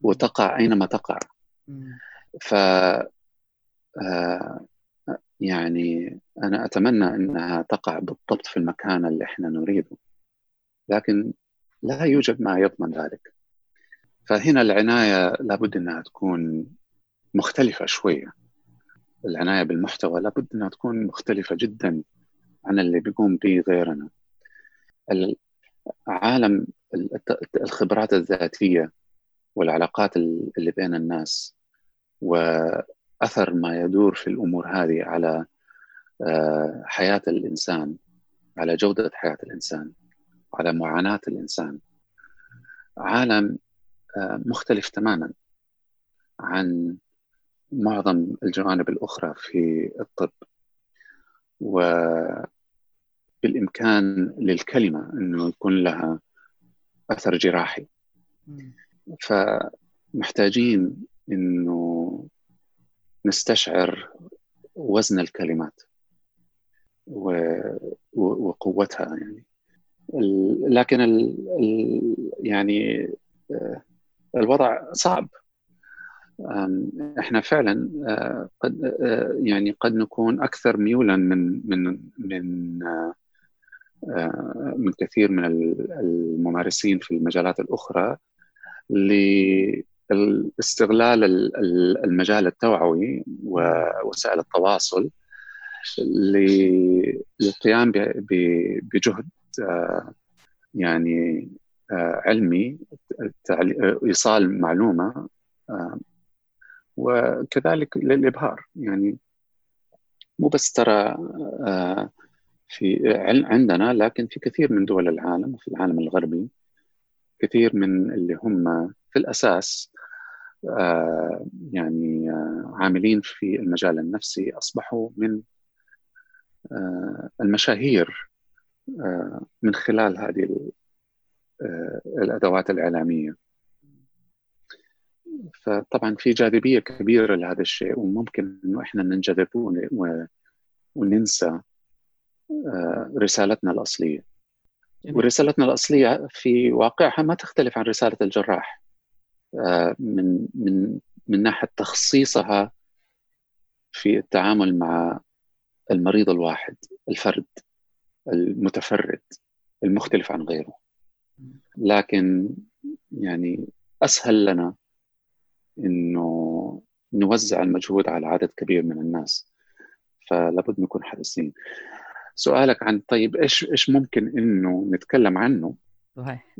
وتقع أينما تقع. ف آه، يعني أنا أتمنى إنها تقع بالضبط في المكان اللي إحنا نريده. لكن لا يوجد ما يضمن ذلك. فهنا العناية لابد إنها تكون مختلفة شوية. العناية بالمحتوى لابد إنها تكون مختلفة جدا عن اللي بيقوم به غيرنا. عالم الخبرات الذاتية والعلاقات اللي بين الناس. وأثر ما يدور في الأمور هذه على آه، حياة الإنسان على جودة حياة الإنسان على معاناة الإنسان. عالم آه، مختلف تماما عن معظم الجوانب الأخرى في الطب. وبالإمكان للكلمة إنه يكون لها أثر جراحي. فمحتاجين إنه نستشعر وزن الكلمات وقوتها يعني. لكن ال يعني آه، الوضع صعب. إحنا فعلا آه، قد آه، يعني قد نكون أكثر ميولا من من من من كثير من الممارسين في المجالات الأخرى. لاستغلال المجال التوعوي ووسائل التواصل للقيام بجهد آه، يعني آه، علمي إيصال معلومة آه، وكذلك للإبهار. يعني مو بس ترى في عندنا لكن في كثير من دول العالم وفي العالم الغربي كثير من اللي هم في الأساس يعني عاملين في المجال النفسي أصبحوا من المشاهير آه، من خلال هذه آه، الأدوات الإعلامية. فطبعا في جاذبية كبيرة لهذا الشيء وممكن إنه إحنا ننجذب وننسى آه، رسالتنا الأصلية. ورسالتنا الأصلية في واقعها ما تختلف عن رسالة الجراح. من من من ناحية تخصيصها في التعامل مع المريض الواحد الفرد المتفرد المختلف عن غيره. لكن يعني أسهل لنا إنه نوزع المجهود على عدد كبير من الناس فلابد نكون حريصين. سؤالك عن طيب إيش إيش ممكن إنه نتكلم عنه؟ صحيح.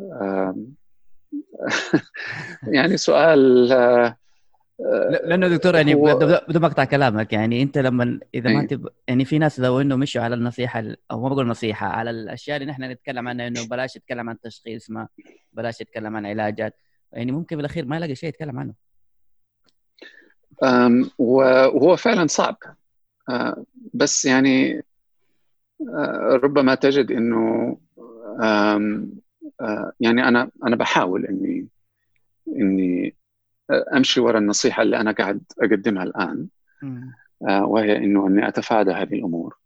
يعني سؤال آه، لأنه دكتور يعني بدون ما أقطع كلامك. يعني أنت لما إذا ما إيه. تب... يعني في ناس لو إنه مشوا على النصيحة أو ما بقول نصيحة على الأشياء اللي نحن نتكلم عنها إنه بلاش يتكلم عن تشخيص ما بلاش يتكلم عن علاجات. يعني ممكن بالأخير ما يلاقي شيء يتكلم عنه. وهو فعلا صعب. أه، بس يعني ربما تجد إنه أه، يعني أنا أنا بحاول إني إني أمشي وراء النصيحة اللي أنا قاعد أقدمها الآن آه، وهي إنه إني أتفادى هذه الأمور.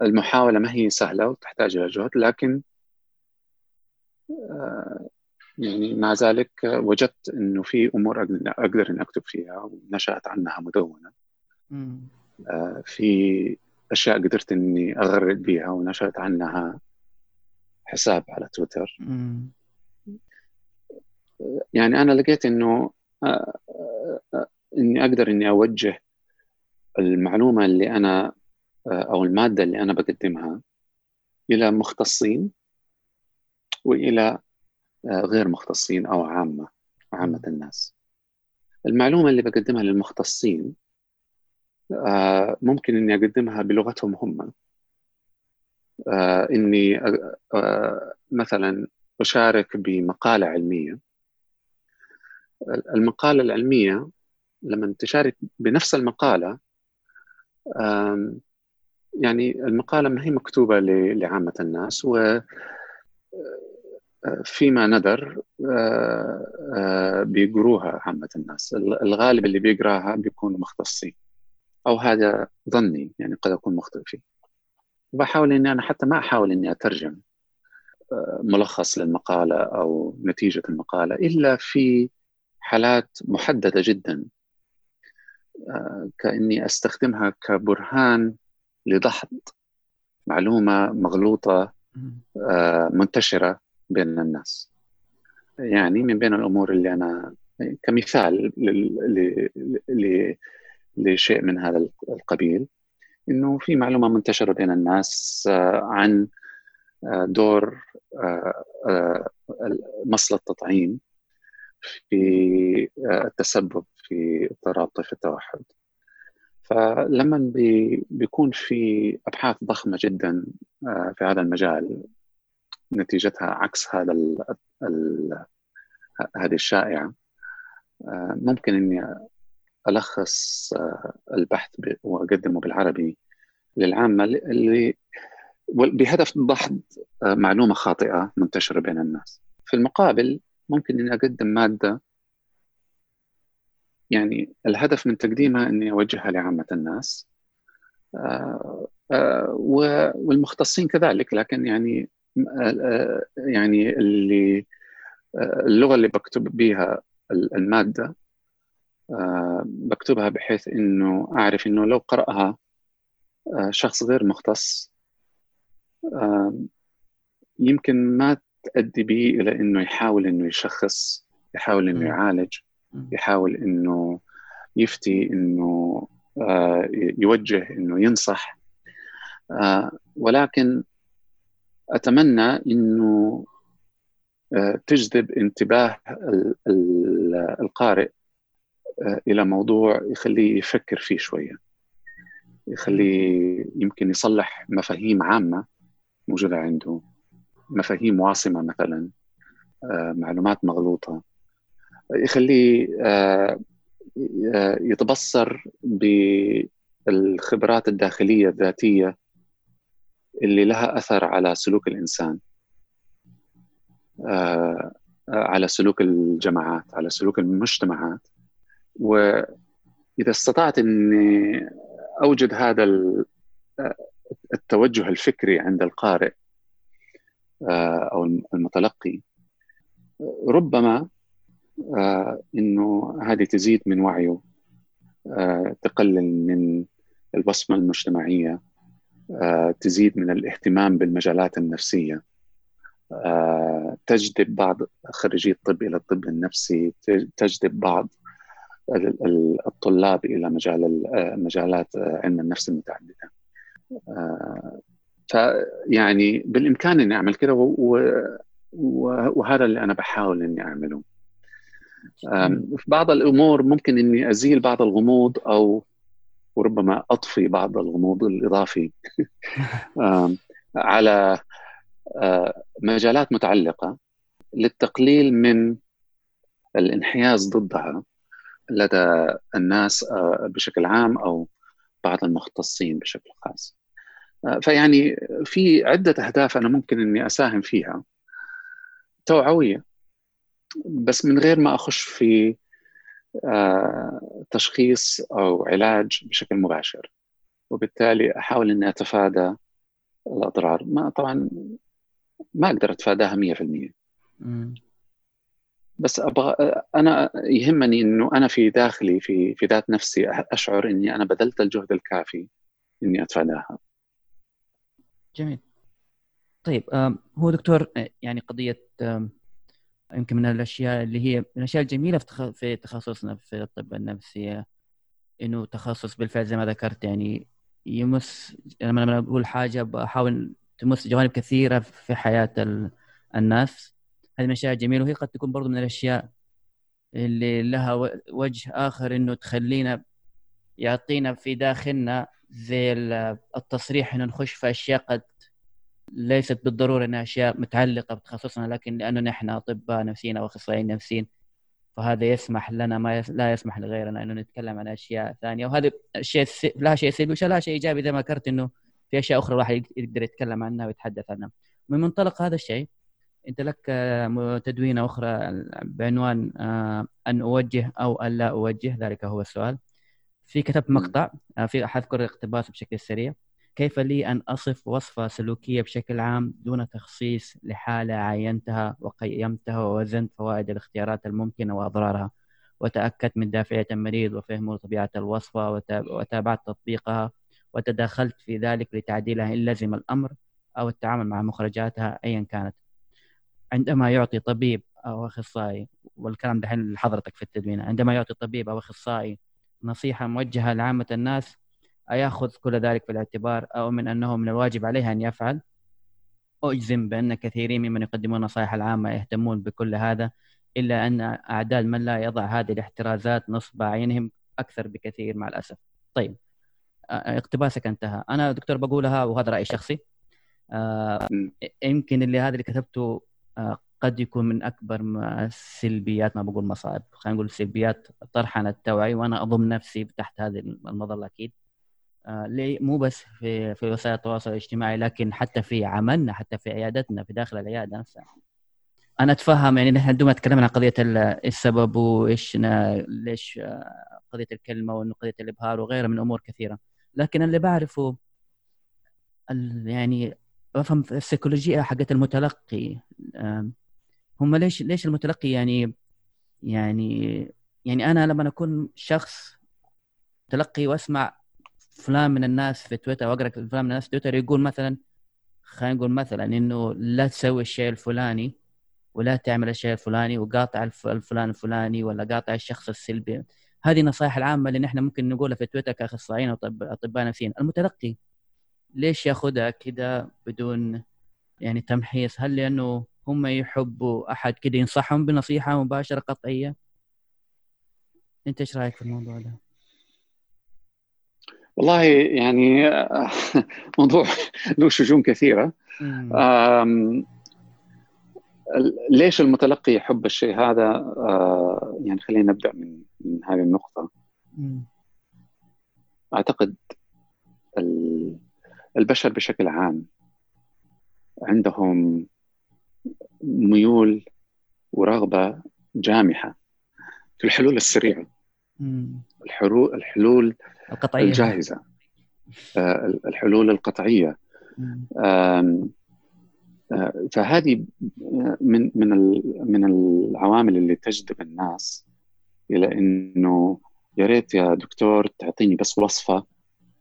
والمحاولة ما هي سهلة وتحتاج إلى جهد لكن آه، يعني مع ذلك وجدت إنه في أمور أقدر إني أكتب فيها ونشأت عنها مدونة. آه، في أشياء قدرت إني اغرد بها ونشأت عنها حساب على تويتر. يعني أنا لقيت إنه آه، آه، إني أقدر إني أوجه المعلومة اللي أنا أو المادة اللي أنا بقدمها إلى مختصين وإلى غير مختصين أو عامة عامة الناس. المعلومة اللي بقدمها للمختصين آه، ممكن إني أقدمها بلغتهم هم. آه، إني آه، مثلا أشارك بمقالة علمية. المقالة العلمية لما تشارك بنفس المقالة يعني المقالة ما هي مكتوبة لعامة الناس و فيما ندر بيقروها عامة الناس. الغالب اللي بيقراها بيكونوا مختصين. أو هذا ظني يعني قد أكون مخطئ فيه. وبحاول إني أنا حتى ما أحاول إني أترجم آه، ملخص للمقالة أو نتيجة المقالة إلا في حالات محددة جدا آه، كإني أستخدمها كبرهان لدحض معلومة مغلوطة آه، منتشرة بين الناس. يعني من بين الأمور اللي أنا كمثال لشيء من هذا القبيل إنه في معلومة منتشرة بين الناس آه، عن آه، دور آه، مصل التطعيم في التسبب في اضطراب طيف التوحد. فلما بيكون في أبحاث ضخمة جدا في هذا المجال نتيجتها عكس هذا هذه الشائعة ممكن إني ألخص آه، البحث وأقدمه بالعربي للعامة اللي بهدف دحض آه، معلومة خاطئة منتشرة بين الناس. في المقابل ممكن إني أقدم مادة يعني الهدف من تقديمها إني أوجهها لعامة الناس آه، والمختصين كذلك لكن يعني يعني اللي اللغة اللي بكتب بها المادة بكتبها بحيث إنه أعرف إنه لو قرأها آه، شخص غير مختص آه، يمكن ما تؤدي به إلى إنه يحاول إنه يشخص يحاول إنه يعالج يحاول إنه يفتي إنه يوجه إنه ينصح. ولكن أتمنى إنه تجذب انتباه القارئ آه، إلى موضوع يخليه يفكر فيه شوية. يخليه يمكن يصلح مفاهيم عامة موجودة عنده. مفاهيم واصمة مثلا. آه، معلومات مغلوطة. يخليه آه، يتبصر بالخبرات الداخلية الذاتية اللي لها أثر على سلوك الإنسان. على سلوك الجماعات على سلوك المجتمعات. وإذا استطعت إني أوجد هذا التوجه الفكري عند القارئ آه، أو المتلقي ربما آه، إنه هذه تزيد من وعيه آه، تقلل من البصمة المجتمعية تزيد من الاهتمام بالمجالات النفسية تجذب بعض خريجي الطب إلى الطب النفسي تجذب بعض الطلاب إلى مجال مجالات علم النفس المتعددة. آه، فيعني بالإمكان إني أعمل كذا وهذا اللي أنا بحاول إني أعمله. في بعض الأمور ممكن إني أزيل بعض الغموض أو وربما أطفي بعض الغموض الإضافي. على آه، مجالات متعلقة للتقليل من الانحياز ضدها. لدى الناس آه، بشكل عام أو بعض المختصين بشكل خاص. آه، فيعني في عدة أهداف أنا ممكن إني أساهم فيها. توعويه بس من غير ما أخش في آه، تشخيص أو علاج بشكل مباشر. وبالتالي أحاول إني أتفادى الأضرار. ما طبعا ما أقدر أتفاداها 100% بس أبغى أنا يهمني إنه أنا في داخلي في في ذات نفسي أشعر إني أنا بذلت الجهد الكافي إني اتفاداها جميل. طيب هو دكتور يعني قضية يمكن من الأشياء اللي هي من الأشياء الجميلة في تخصصنا في الطب النفسي إنه تخصص بالفعل زي ما ذكرت يعني يمس لما أقول حاجة بحاول تمس جوانب كثيرة في حياة الناس. هذه من الاشياء الجميله وهي قد تكون برضو من الأشياء اللي لها وجه آخر إنه تخلينا يعطينا في داخلنا زي التصريح إنه نخش في أشياء قد ليست بالضرورة إنها أشياء متعلقة بتخصصنا لكن لأنه نحن أطباء نفسيين أو أخصائيين نفسيين فهذا يسمح لنا ما يس... لا يسمح لغيرنا إنه نتكلم عن أشياء ثانية. وهذا الشيء س... لها شيء سلبي ولا شيء إيجابي زي ما ذكرت إنه في أشياء أخرى الواحد يقدر يتكلم عنها ويتحدث عنها. من منطلق هذا الشيء أنت لك تدوينه أخرى بعنوان آه، أن أوجه أو أن لا أوجه ذلك هو السؤال. في كتبت مقطع آه، في حذكر اقتباس بشكل سريع. كيف لي أن أصف وصفة سلوكية بشكل عام دون تخصيص لحالة عينتها وقيمتها ووزنت فوائد الاختيارات الممكنة وأضرارها؟ وتأكدت من دافعية المريض وفهمه طبيعة الوصفة وتابعت تطبيقها. وتداخلت في ذلك لتعديلها إن لزم الأمر أو التعامل مع مخرجاتها أيا كانت. عندما يعطي طبيب أو أخصائي والكلام دحين لحضرتك في التدوين عندما يعطي طبيب أو أخصائي نصيحة موجهة لعامة الناس أيأخذ كل ذلك في الاعتبار أو من أنه من الواجب عليها أن يفعل؟ أجزم بأن كثيرين ممن يقدمون النصائح العامة يهتمون بكل هذا إلا أن أعداد من لا يضع هذه الاحترازات نصب عينهم أكثر بكثير مع الأسف. طيب اقتباسك انتهى. أنا دكتور بقولها وهذا رأي شخصي. آه يمكن اللي هذا اللي كتبته قد يكون من أكبر السلبيات ما بقول مصائب خلينا نقول سلبيات طرحنا التوعي وأنا أضم نفسي تحت هذه المظلة أكيد. آه، مو بس في في وسائل التواصل الاجتماعي لكن حتى في عملنا حتى في عيادتنا في داخل العيادة نفسها. أنا أتفهم يعني نحن دوما تكلمنا عن قضية السبب وإيش ليش آه، قضية الكلمة وإنه قضية الإبهار وغيرها من أمور كثيرة. لكن اللي بعرفه يعني بفهم السيكولوجية حقت المتلقي. هم ليش ليش المتلقي يعني يعني يعني أنا لما أكون شخص تلقي وأسمع فلان من الناس في تويتر واقرا فلان من الناس في تويتر يقول مثلا خلينا نقول مثلا إنه لا تسوي الشيء الفلاني ولا تعمل الشيء الفلاني وقاطع الفلان الفلاني ولا قاطع الشخص السلبي. هذه النصائح العامة اللي نحن ممكن نقولها في تويتر كأخصائيين أو أطباء نفسيين. المتلقي ليش ياخذها كذا بدون يعني تمحيص؟ هل لأنه هم يحبوا أحد كذا ينصحهم بنصيحة مباشرة قطعية؟ أنت إيش رأيك في الموضوع ده؟ والله يعني موضوع له شجون كثيرة. ليش المتلقي يحب الشيء هذا؟ آه، يعني خلينا نبدأ من من هذه النقطة. أعتقد البشر بشكل عام عندهم ميول ورغبة جامحة في الحلول السريعة. الحلول الحلول القطعية. الجاهزة. آه، الحلول القطعية. آه، فهذه من من من العوامل اللي تجذب الناس إلى إنه يا ريت يا دكتور تعطيني بس وصفة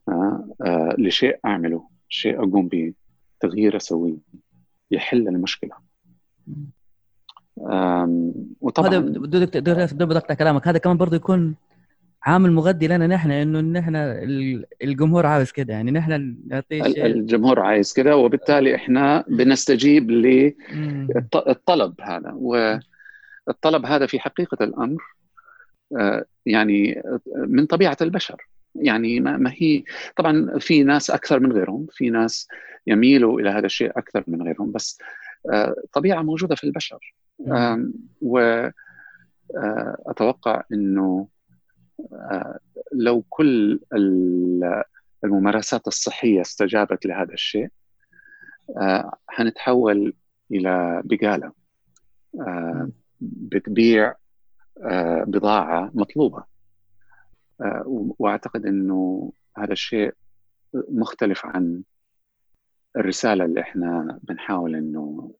آه، لشيء أعمله شيء أقوم به تغيير أسويه يحل المشكلة. وطبعا هذا بدون بقطع كلامك. هذا كمان برضه يكون عامل مغذي لنا نحن إنه نحن الجمهور عاوز كده. يعني نحن نعطيه الجمهور عايز كده وبالتالي إحنا بنستجيب للطلب هذا. والطلب هذا في حقيقة الأمر آه، يعني من طبيعة البشر. يعني ما هي طبعا في ناس أكثر من غيرهم في ناس يميلوا إلى هذا الشيء أكثر من غيرهم بس آه، طبيعة موجودة في البشر. واتوقع آه، إنه لو كل الممارسات الصحية استجابت لهذا الشيء حنتحول إلى بقالة بتبيع بضاعة مطلوبة. وأعتقد إنه هذا الشيء مختلف عن الرسالة اللي إحنا بنحاول إنه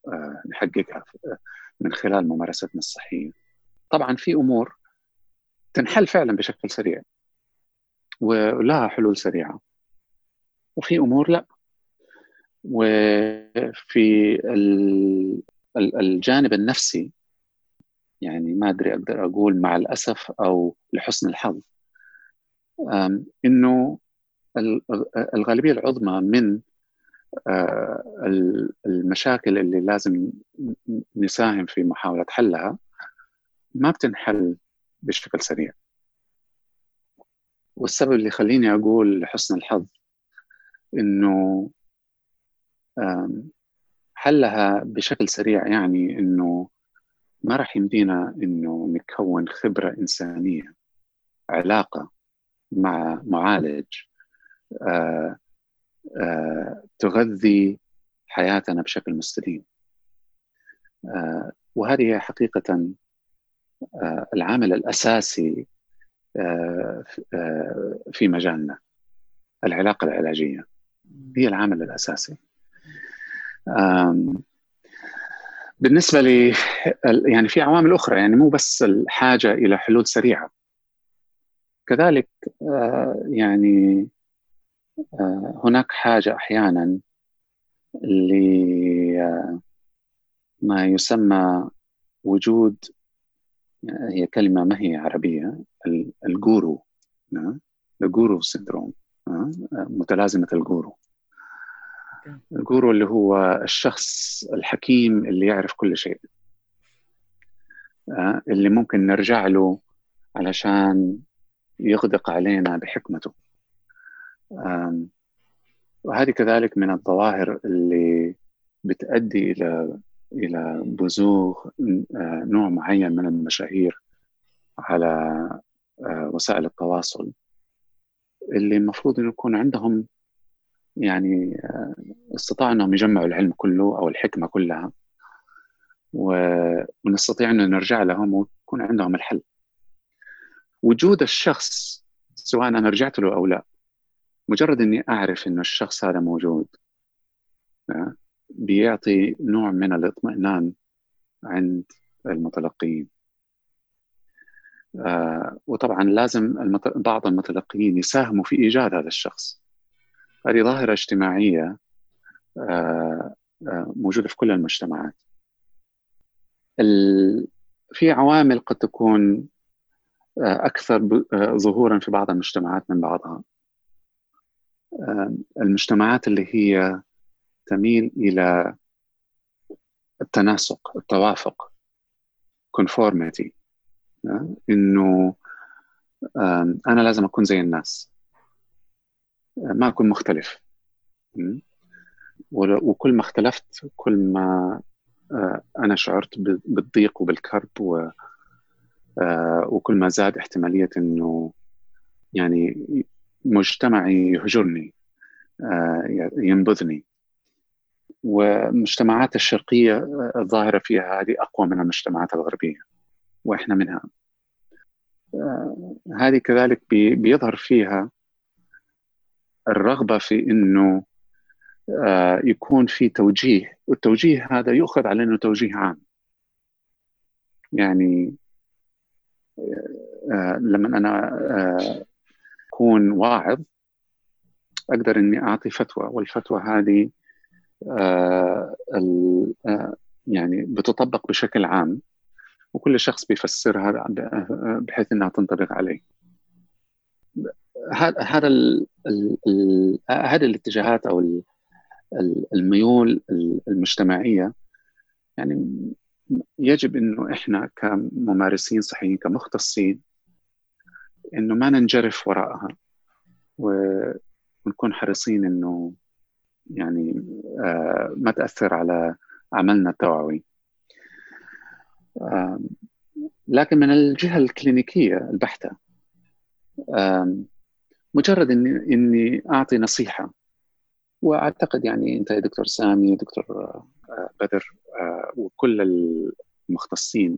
نحققها من خلال ممارستنا الصحية. طبعا في أمور تنحل فعلا بشكل سريع ولها حلول سريعة وفي أمور لا. وفي الجانب النفسي يعني ما أدري أقدر أقول مع الأسف أو لحسن الحظ. إنه الغالبية العظمى من آه، المشاكل اللي لازم نساهم في محاولة حلها ما بتنحل بشكل سريع. والسبب اللي يخليني أقول لحسن الحظ إنه حلها بشكل سريع يعني إنه ما راح يمدينا إنه نكون خبرة إنسانية علاقة مع معالج آه آه تغذي حياتنا بشكل مستديم. آه وهذه حقيقة آه العامل الأساسي آه، في مجالنا العلاقة العلاجية. هي العامل الأساسي. بالنسبة لي يعني في عوامل أخرى يعني مو بس الحاجة إلى حلول سريعة. كذلك آه، يعني آه، هناك حاجة أحيانا لما يسمى وجود هي كلمة ما هي عربية؟ الجورو الجورو سيندروم متلازمة الجورو. الجورو اللي هو الشخص الحكيم اللي يعرف كل شيء آه، اللي ممكن نرجع له علشان يغدق علينا بحكمته. وهذه كذلك من الظواهر اللي بتؤدي إلى إلى بزوغ نوع معين من المشاهير على وسائل التواصل اللي المفروض إنه يكون عندهم يعني استطاعوا إنهم يجمعوا العلم كله أو الحكمة كلها. ونستطيع ان نرجع لهم ويكون عندهم الحل. وجود الشخص سواء أنا رجعت له أو لا مجرد إني أعرف إنه الشخص هذا موجود بيعطي نوع من الاطمئنان عند المتلقين. آه، وطبعا لازم بعض المتلقيين يساهموا في إيجاد هذا الشخص. هذه ظاهرة اجتماعية آه، آه، موجودة في كل المجتمعات. في عوامل قد تكون أكثر ظهورا في بعض المجتمعات من بعضها. المجتمعات اللي هي تميل إلى التناسق التوافق conformity. إنه أنا لازم أكون زي الناس. ما أكون مختلف. وكل ما اختلفت كل ما آه، أنا شعرت بالضيق وبالكرب و آه، وكل ما زاد احتمالية إنه يعني مجتمعي يهجرني آه، ينبذني. والمجتمعات الشرقية الظاهرة فيها هذه أقوى من المجتمعات الغربية وإحنا منها. هذه كذلك بيظهر فيها الرغبة في إنه آه، يكون في توجيه والتوجيه هذا يؤخذ على إنه توجيه عام. يعني آه، لما أنا آه، أكون واعظ أقدر إني أعطي فتوى والفتوى هذه يعني بتطبق بشكل عام وكل شخص بيفسرها بحيث إنها تنطبق عليه. هذا هذه الاتجاهات أو الميول المجتمعية يعني يجب إنه إحنا كممارسين صحيين كمختصين إنه ما ننجرف وراءها ونكون حريصين إنه يعني آه، ما تأثر على عملنا التوعوي. لكن من الجهة الكلينيكية البحتة مجرد إني إني أعطي نصيحة وأعتقد يعني أنت يا دكتور سامي دكتور بدر آه، وكل المختصين.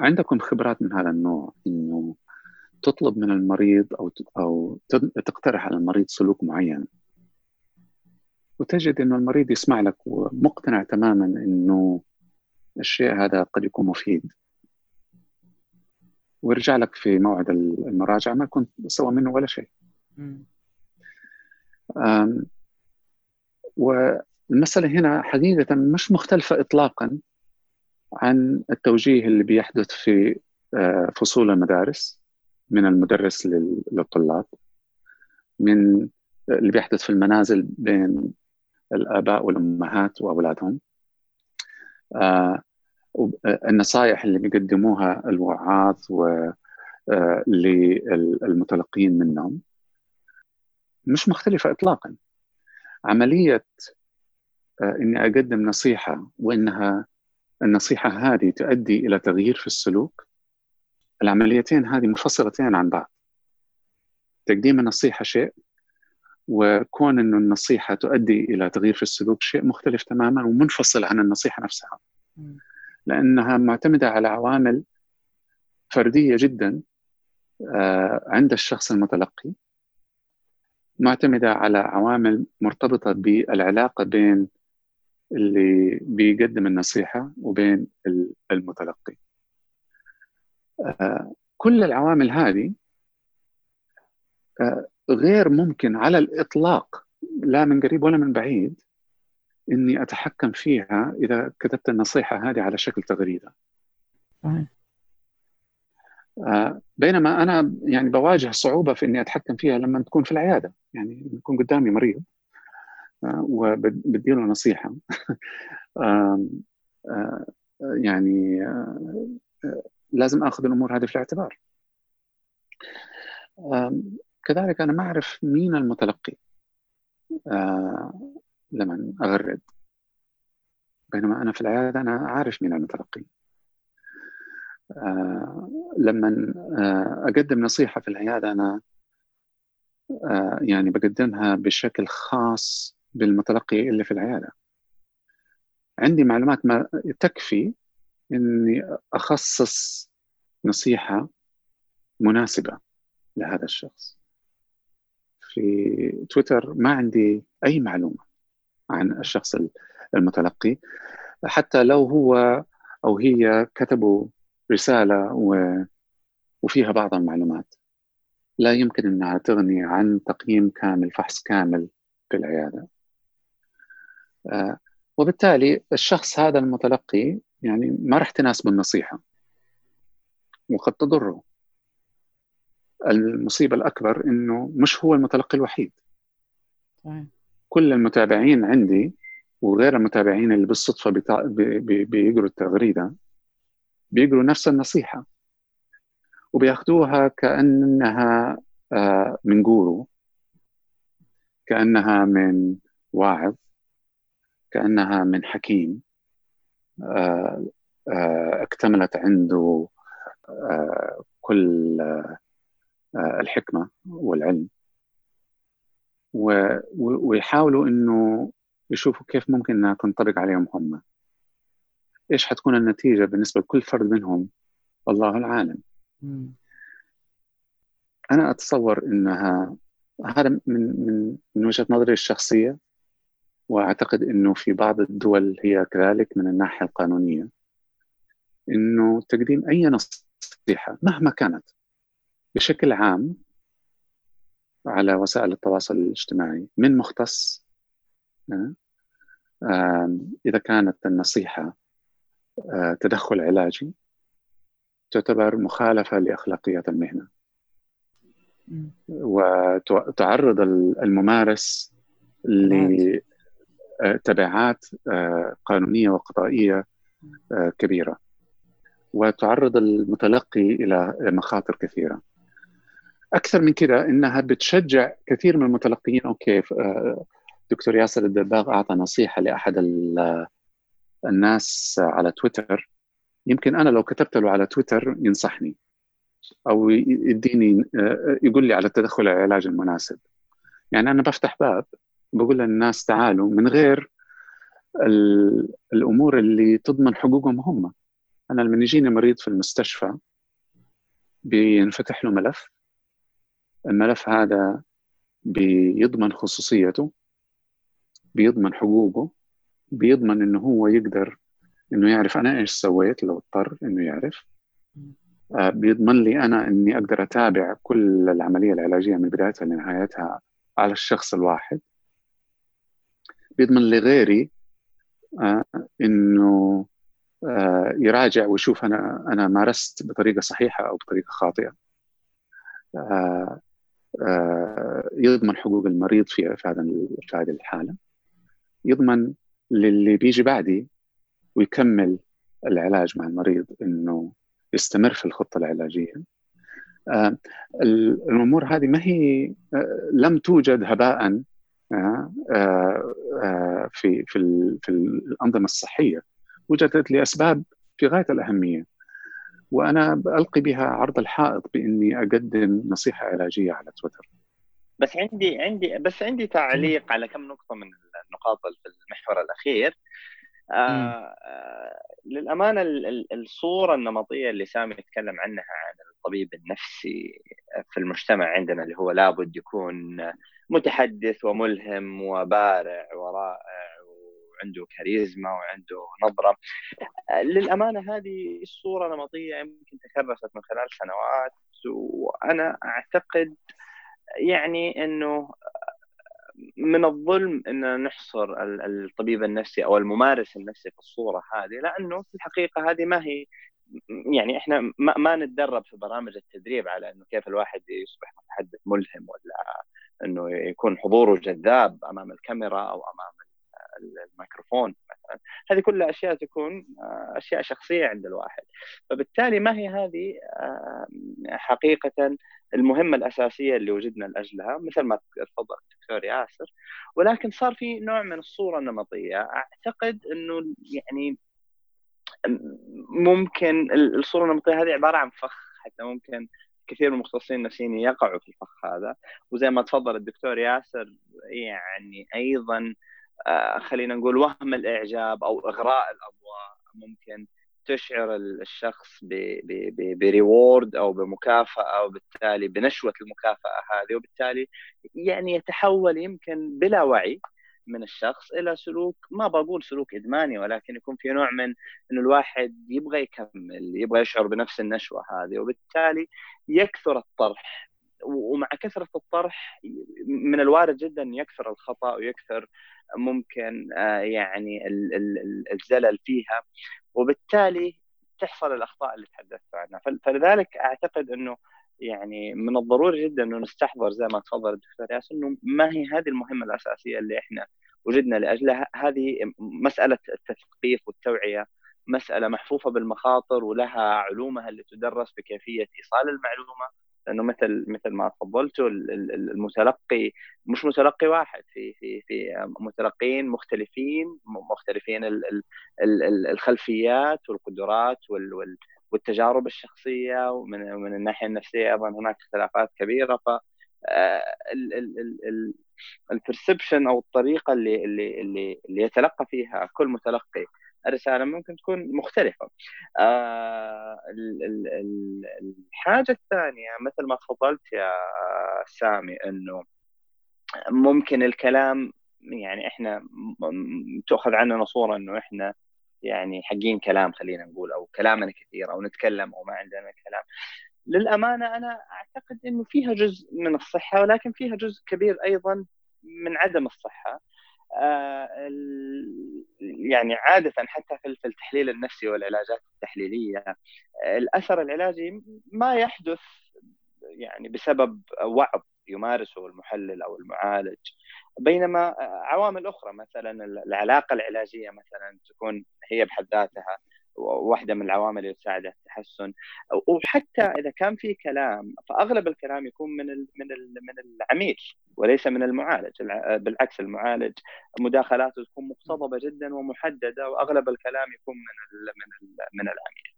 عندكم خبرات من هذا النوع إنه تطلب من المريض أو أو تقترح على المريض سلوك معين. وتجد إنه المريض يسمع لك ومقتنع تماما إنه الشيء هذا قد يكون مفيد. ويرجع لك في موعد المراجعة ما كنت سوى منه ولا شيء. والمساله هنا حقيقه مش مختلفة اطلاقا عن التوجيه اللي بيحدث في آه، فصول المدارس من المدرس للطلاب من اللي بيحدث في المنازل بين الآباء والأمهات وأولادهم. آه، النصائح اللي بيقدموها الوعاظ آه، للمتلقين منهم مش مختلفة إطلاقا. عملية إني أقدم نصيحة وإنها النصيحة هذه تؤدي إلى تغيير في السلوك. العمليتين هذه منفصلتين عن بعض. تقديم النصيحة شيء وكون أن النصيحة تؤدي إلى تغيير في السلوك شيء مختلف تماما ومنفصل عن النصيحة نفسها. لأنها معتمدة على عوامل فردية جدا آه، عند الشخص المتلقي. معتمدة على عوامل مرتبطة بالعلاقة بين اللي بيقدم النصيحة وبين المتلقي. آه، كل العوامل هذه آه، غير ممكن على الإطلاق لا من قريب ولا من بعيد إني أتحكم فيها إذا كتبت النصيحة هذه على شكل تغريدة. آه، بينما أنا يعني بواجه صعوبة في إني أتحكم فيها لما تكون في العيادة. يعني يكون قدامي مريض وبدي له نصيحة. يعني لازم آخذ الأمور هذه في الاعتبار. كذلك أنا ما أعرف مين المتلقي. لما أغرد. بينما أنا في العياده أنا عارف مين المتلقي. لما أقدم نصيحة في العيادة أنا يعني بقدمها بشكل خاص بالمتلقي اللي في العيادة. عندي معلومات ما تكفي إني أخصص نصيحة مناسبة لهذا الشخص. في تويتر ما عندي أي معلومة عن الشخص المتلقي. حتى لو هو أو هي كتبوا رسالة و... وفيها بعض المعلومات لا يمكن إنها تغني عن تقييم كامل فحص كامل في العيادة. وبالتالي الشخص هذا المتلقي يعني ما راح تناسبه النصيحة وقد تضره. المصيبة الأكبر إنه مش هو المتلقي الوحيد. كل المتابعين عندي وغير المتابعين اللي بالصدفة بتا... بي... بي... بيقروا التغريدة بيقروا نفس النصيحة وبياخذوها كأنها آه، من جورو كأنها من واعظ. كأنها من حكيم آه، آه، اكتملت عنده آه، كل الحكمة والعلم. ويحاولوا إنه يشوفوا كيف ممكن إنها تنطبق عليهم هم. إيش حتكون النتيجة بالنسبة لكل فرد منهم؟ الله العالم. أنا أتصور إنها هذا من من من وجهة نظري الشخصية. وأعتقد إنه في بعض الدول هي كذلك من الناحية القانونية إنه تقديم أي نصيحة مهما كانت بشكل عام على وسائل التواصل الاجتماعي من مختص إذا كانت النصيحة تدخل علاجي تعتبر مخالفة لأخلاقيات المهنة. وتعرض الممارس تبعات آه، قانونية وقضائية آه، كبيرة. وتعرض المتلقي إلى مخاطر كثيرة. أكثر من كده إنها بتشجع كثير من المتلقيين. أوكي آه، دكتور ياسر الدباغ أعطى نصيحة لأحد الناس على تويتر. يمكن أنا لو كتبت له على تويتر ينصحني. أو يديني يقول لي على التدخل العلاج المناسب. يعني أنا بفتح باب. بقول للناس تعالوا من غير الأمور اللي تضمن حقوقهم هم. أنا لما يجيني مريض في المستشفى بينفتح له ملف. الملف هذا بيضمن خصوصيته بيضمن حقوقه بيضمن إنه هو يقدر إنه يعرف أنا إيش سويت لو اضطر إنه يعرف. آه، بيضمن لي أنا إني أقدر أتابع كل العملية العلاجية من بدايتها لنهايتها على الشخص الواحد. بيضمن لغيري آه، إنه آه، يراجع ويشوف أنا أنا مارست بطريقة صحيحة أو بطريقة خاطئة. يضمن حقوق المريض في هذا في هذه الحالة. يضمن للي بيجي بعدي ويكمل العلاج مع المريض إنه يستمر في الخطة العلاجية. آه، الأمور هذه ما هي آه، لم توجد هباء آه، في في في الأنظمة الصحية وجدت لاسباب في غاية الأهمية. وأنا القي بها عرض الحائط بإني أقدم نصيحة علاجية على تويتر. بس عندي عندي بس عندي تعليق على كم نقطة من النقاط في المحور الأخير. آه للأمانة الصورة النمطية اللي سامي يتكلم عنها عن الطبيب النفسي في المجتمع عندنا اللي هو لابد يكون متحدث وملهم وبارع ورائع وعنده كاريزما وعنده نظرة. للأمانة هذه الصورة نمطية يمكن تكرست من خلال سنوات وأنا أعتقد يعني إنه من الظلم إن نحصر الطبيب النفسي أو الممارس النفسي في الصورة هذه لأنه في الحقيقة هذه ما هي يعني إحنا ما, ما نتدرب في برامج التدريب على إنه كيف الواحد يصبح متحدث ملهم ولا إنه يكون حضوره جذاب أمام الكاميرا أو أمام الميكروفون مثلا. هذه كلها أشياء تكون أشياء شخصية عند الواحد. فبالتالي ما هي هذه حقيقة المهمة الأساسية اللي وجدنا لأجلها مثل ما تفضل الدكتور ياسر ولكن صار في نوع من الصورة النمطية. أعتقد إنه يعني ممكن الصورة النمطية هذه عبارة عن فخ. حتى ممكن كثير من المختصين النفسيين يقعوا في الفخ هذا. وزي ما تفضل الدكتور ياسر يعني أيضا آه، خلينا نقول وهم الإعجاب أو إغراء الأضواء ممكن تشعر الشخص بريورد أو بمكافأة وبالتالي بنشوة المكافأة هذه وبالتالي يعني يتحول يمكن بلا وعي من الشخص إلى سلوك ما بقول سلوك إدماني ولكن يكون في نوع من إنه الواحد يبغى يكمل يبغى يشعر بنفس النشوة هذه وبالتالي يكثر الطرح. ومع كثرة الطرح من الوارد جدا يكثر الخطأ ويكثر ممكن آه، يعني الزلل فيها. وبالتالي تحصل الأخطاء اللي تحدثت عنها. فلذلك أعتقد إنه يعني من الضروري جدا إنه نستحضر زي ما تفضل الدكتور ياسر إنه ما هي هذه المهمة الأساسية اللي إحنا وجدنا لأجلها. هذه مسألة التثقيف والتوعية مسألة محفوفة بالمخاطر ولها علومها اللي تدرس بكيفية إيصال المعلومة لأنه مثل مثل ما تفضلتوا المتلقي مش متلقي واحد في في في متلقين مختلفين مختلفين الخلفيات والقدرات والتجارب الشخصية ومن من الناحية النفسية أيضا هناك اختلافات كبيرة. ف البرسبشن أو الطريقة اللي اللي, اللي يتلقى فيها كل متلقي الرساله ممكن تكون مختلفة. آه الحاجة الثانية مثل ما تفضلت يا سامي إنه ممكن الكلام يعني إحنا تؤخذ عننا صورة إنه إحنا يعني حقين كلام خلينا نقول أو كلامنا كثير أو نتكلم أو ما عندنا كلام للأمانة أنا أعتقد إنه فيها جزء من الصحة ولكن فيها جزء كبير أيضا من عدم الصحة يعني عادة حتى في التحليل النفسي والعلاجات التحليلية الأثر العلاجي ما يحدث يعني بسبب وعظ يمارسه المحلل أو المعالج. بينما عوامل أخرى مثلا العلاقة العلاجية مثلا تكون هي بحد ذاتها واحدة من العوامل اللي تساعد على التحسن. وحتى إذا كان في كلام فأغلب الكلام يكون من من من العميل وليس من المعالج. بالعكس المعالج مداخلاته تكون مقتضبة جدا ومحددة وأغلب الكلام يكون من من من العميل. آه، آه،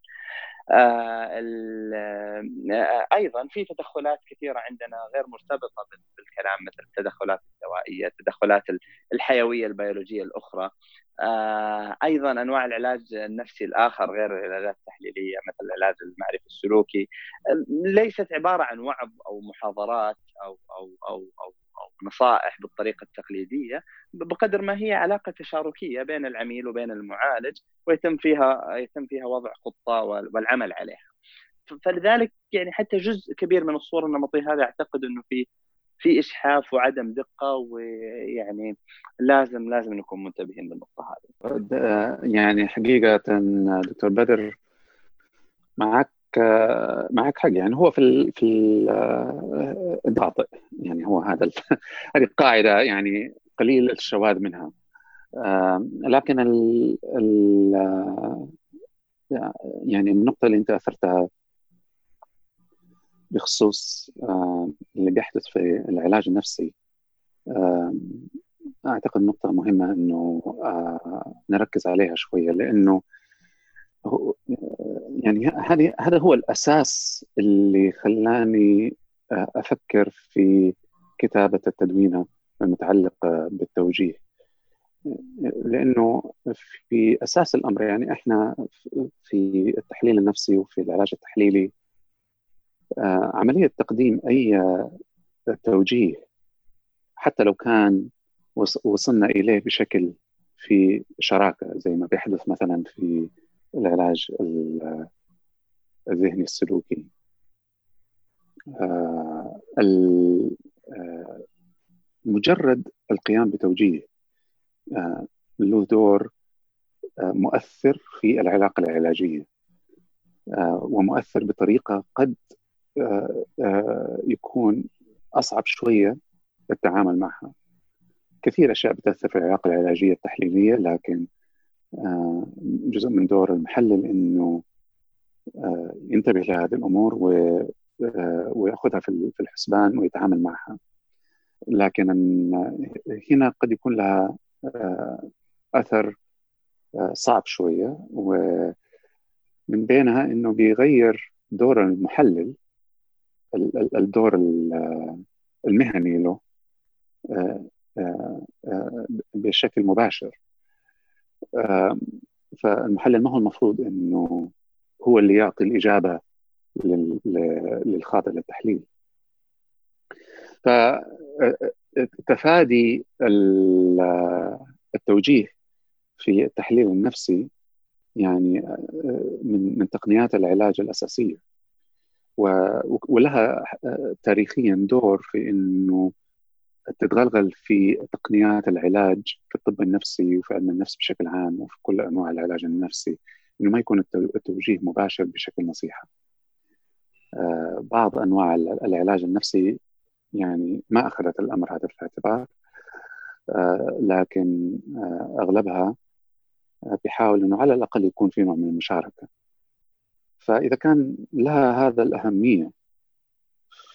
أيضا في تدخلات كثيرة عندنا غير مرتبطة بالكلام مثل التدخلات الدوائية، التدخلات الحيوية البيولوجية الأخرى. آه، أيضا أنواع العلاج النفسي الآخر غير العلاجات التحليلية مثل العلاج المعرفي السلوكي ليست عبارة عن وعظ أو محاضرات أو أو أو أو, نصائح بالطريقة التقليدية بقدر ما هي علاقة تشاركية بين العميل وبين المعالج ويتم فيها يتم فيها وضع خطة والعمل عليها. فلذلك يعني حتى جزء كبير من الصورة النمطية هذه أعتقد إنه في في اسحاف وعدم دقة ويعني لازم لازم نكون منتبهين للنقطة هذه. يعني حقيقة دكتور بدر معك معك حق يعني هو في ال في الخاطئ يعني هو هذا هذه القاعدة يعني قليل الشواذ منها. لكن ال ال يعني النقطة اللي انت أثرتها بخصوص اللي بيحدث في العلاج النفسي أعتقد نقطة مهمة إنه نركز عليها شوية لأنه يعني هذه هذا هو الأساس اللي خلاني أفكر في كتابة التدوينة المتعلقة بالتوجيه. لأنه في أساس الأمر يعني إحنا في التحليل النفسي وفي العلاج التحليلي عملية تقديم أي توجيه حتى لو كان وصلنا إليه بشكل في شراكة زي ما بيحدث مثلا في العلاج الذهني السلوكي. مجرد القيام بتوجيه له دور مؤثر في العلاقة العلاجية ومؤثر بطريقة قد يكون أصعب شوية التعامل معها. كثير أشياء بتأثر في العلاقة العلاجية التحليلية لكن جزء من دور المحلل إنه ينتبه لهذه الأمور ويأخذها في الحسبان ويتعامل معها. لكن هنا قد يكون لها أثر صعب شوية. ومن بينها إنه بيغير دور المحلل الدور المهني له بشكل مباشر. فالمحلل ما هو المفروض إنه هو اللي يعطي الإجابة للخاضع للتحليل فتفادي التوجيه في التحليل النفسي يعني من من تقنيات العلاج الأساسية ولها تاريخيا دور في إنه تتغلغل في تقنيات العلاج في الطب النفسي وفي علم النفس بشكل عام وفي كل أنواع العلاج النفسي إنه ما يكون التوجيه مباشر بشكل نصيحة. بعض أنواع العلاج النفسي يعني ما أخذت الأمر هذا في الاعتبار لكن أغلبها بيحاول إنه على الأقل يكون في نوع من المشاركة. فإذا كان لها هذا الأهمية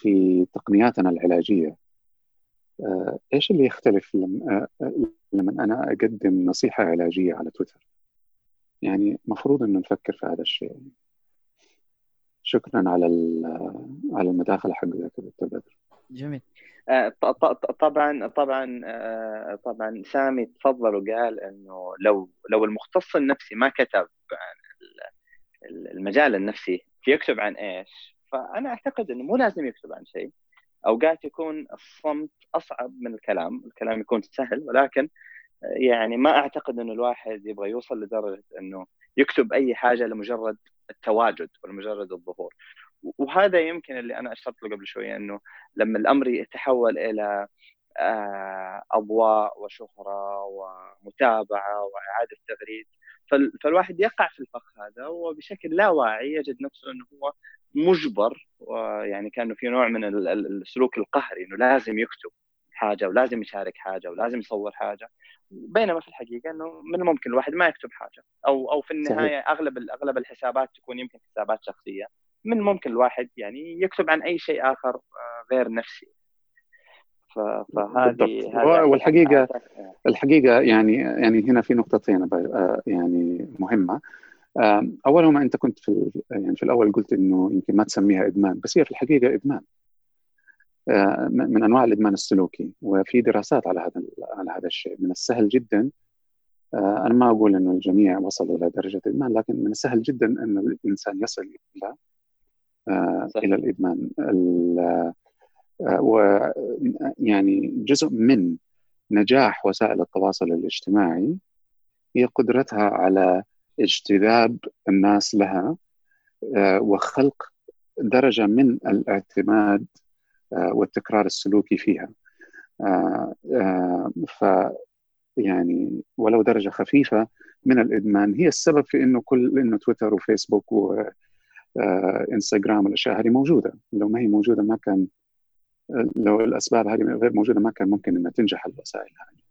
في تقنياتنا العلاجية إيش اللي يختلف لما لما أنا أقدم نصيحة علاجية على تويتر يعني مفروض إنه نفكر في هذا الشيء شكرا على على المداخلة حقك دكتور بدر. جميل. طبعا طبعا طبعا سامي تفضل وقال إنه لو لو المختص النفسي ما كتب عن المجال النفسي يكتب عن إيش؟ فأنا أعتقد إنه مو لازم يكتب عن شيء. أوقات يكون الصمت أصعب من الكلام، الكلام يكون سهل ولكن يعني ما أعتقد إنه الواحد يبغى يوصل لدرجة إنه يكتب أي حاجة لمجرد التواجد ولمجرد الظهور. وهذا يمكن اللي أنا أشرت له قبل شوية إنه لما الأمر يتحول إلى أضواء وشهرة ومتابعة وإعادة تغريد فالواحد يقع في الفخ هذا وبشكل لا واعي يجد نفسه إنه هو مجبر ويعني كأنه في نوع من السلوك القهري إنه لازم يكتب حاجة ولازم يشارك حاجة ولازم يصور حاجة. بينما في الحقيقة إنه من الممكن الواحد ما يكتب حاجة. أو أو في النهاية صحيح. اغلب أغلب الحسابات تكون يمكن حسابات شخصية. من الممكن الواحد يعني يكتب عن أي شيء آخر غير نفسي فهذه والحقيقة الحقيقة يعني يعني هنا في نقطتين يعني مهمة. أولهما أنت كنت في يعني في الأول قلت إنه يمكن ما تسميها إدمان بس هي في الحقيقة إدمان. من أنواع الإدمان السلوكي وفي دراسات على هذا على هذا الشيء من السهل جدا أنا ما أقول إنه الجميع وصل إلى درجة ادمان لكن من السهل جدا إن الإنسان يصل إلى إلى الإدمان. ويعني جزء من نجاح وسائل التواصل الاجتماعي هي قدرتها على اجتذاب الناس لها وخلق درجة من الاعتماد والتكرار السلوكي فيها. ف يعني ولو درجة خفيفة من الإدمان. هي السبب في إنه كل إنه تويتر وفيسبوك وانستغرام والأشياء هذه موجودة. لو ما هي موجودة ما كان لو الأسباب هذه غير موجودة ما كان ممكن إنها تنجح الوسائل هذه.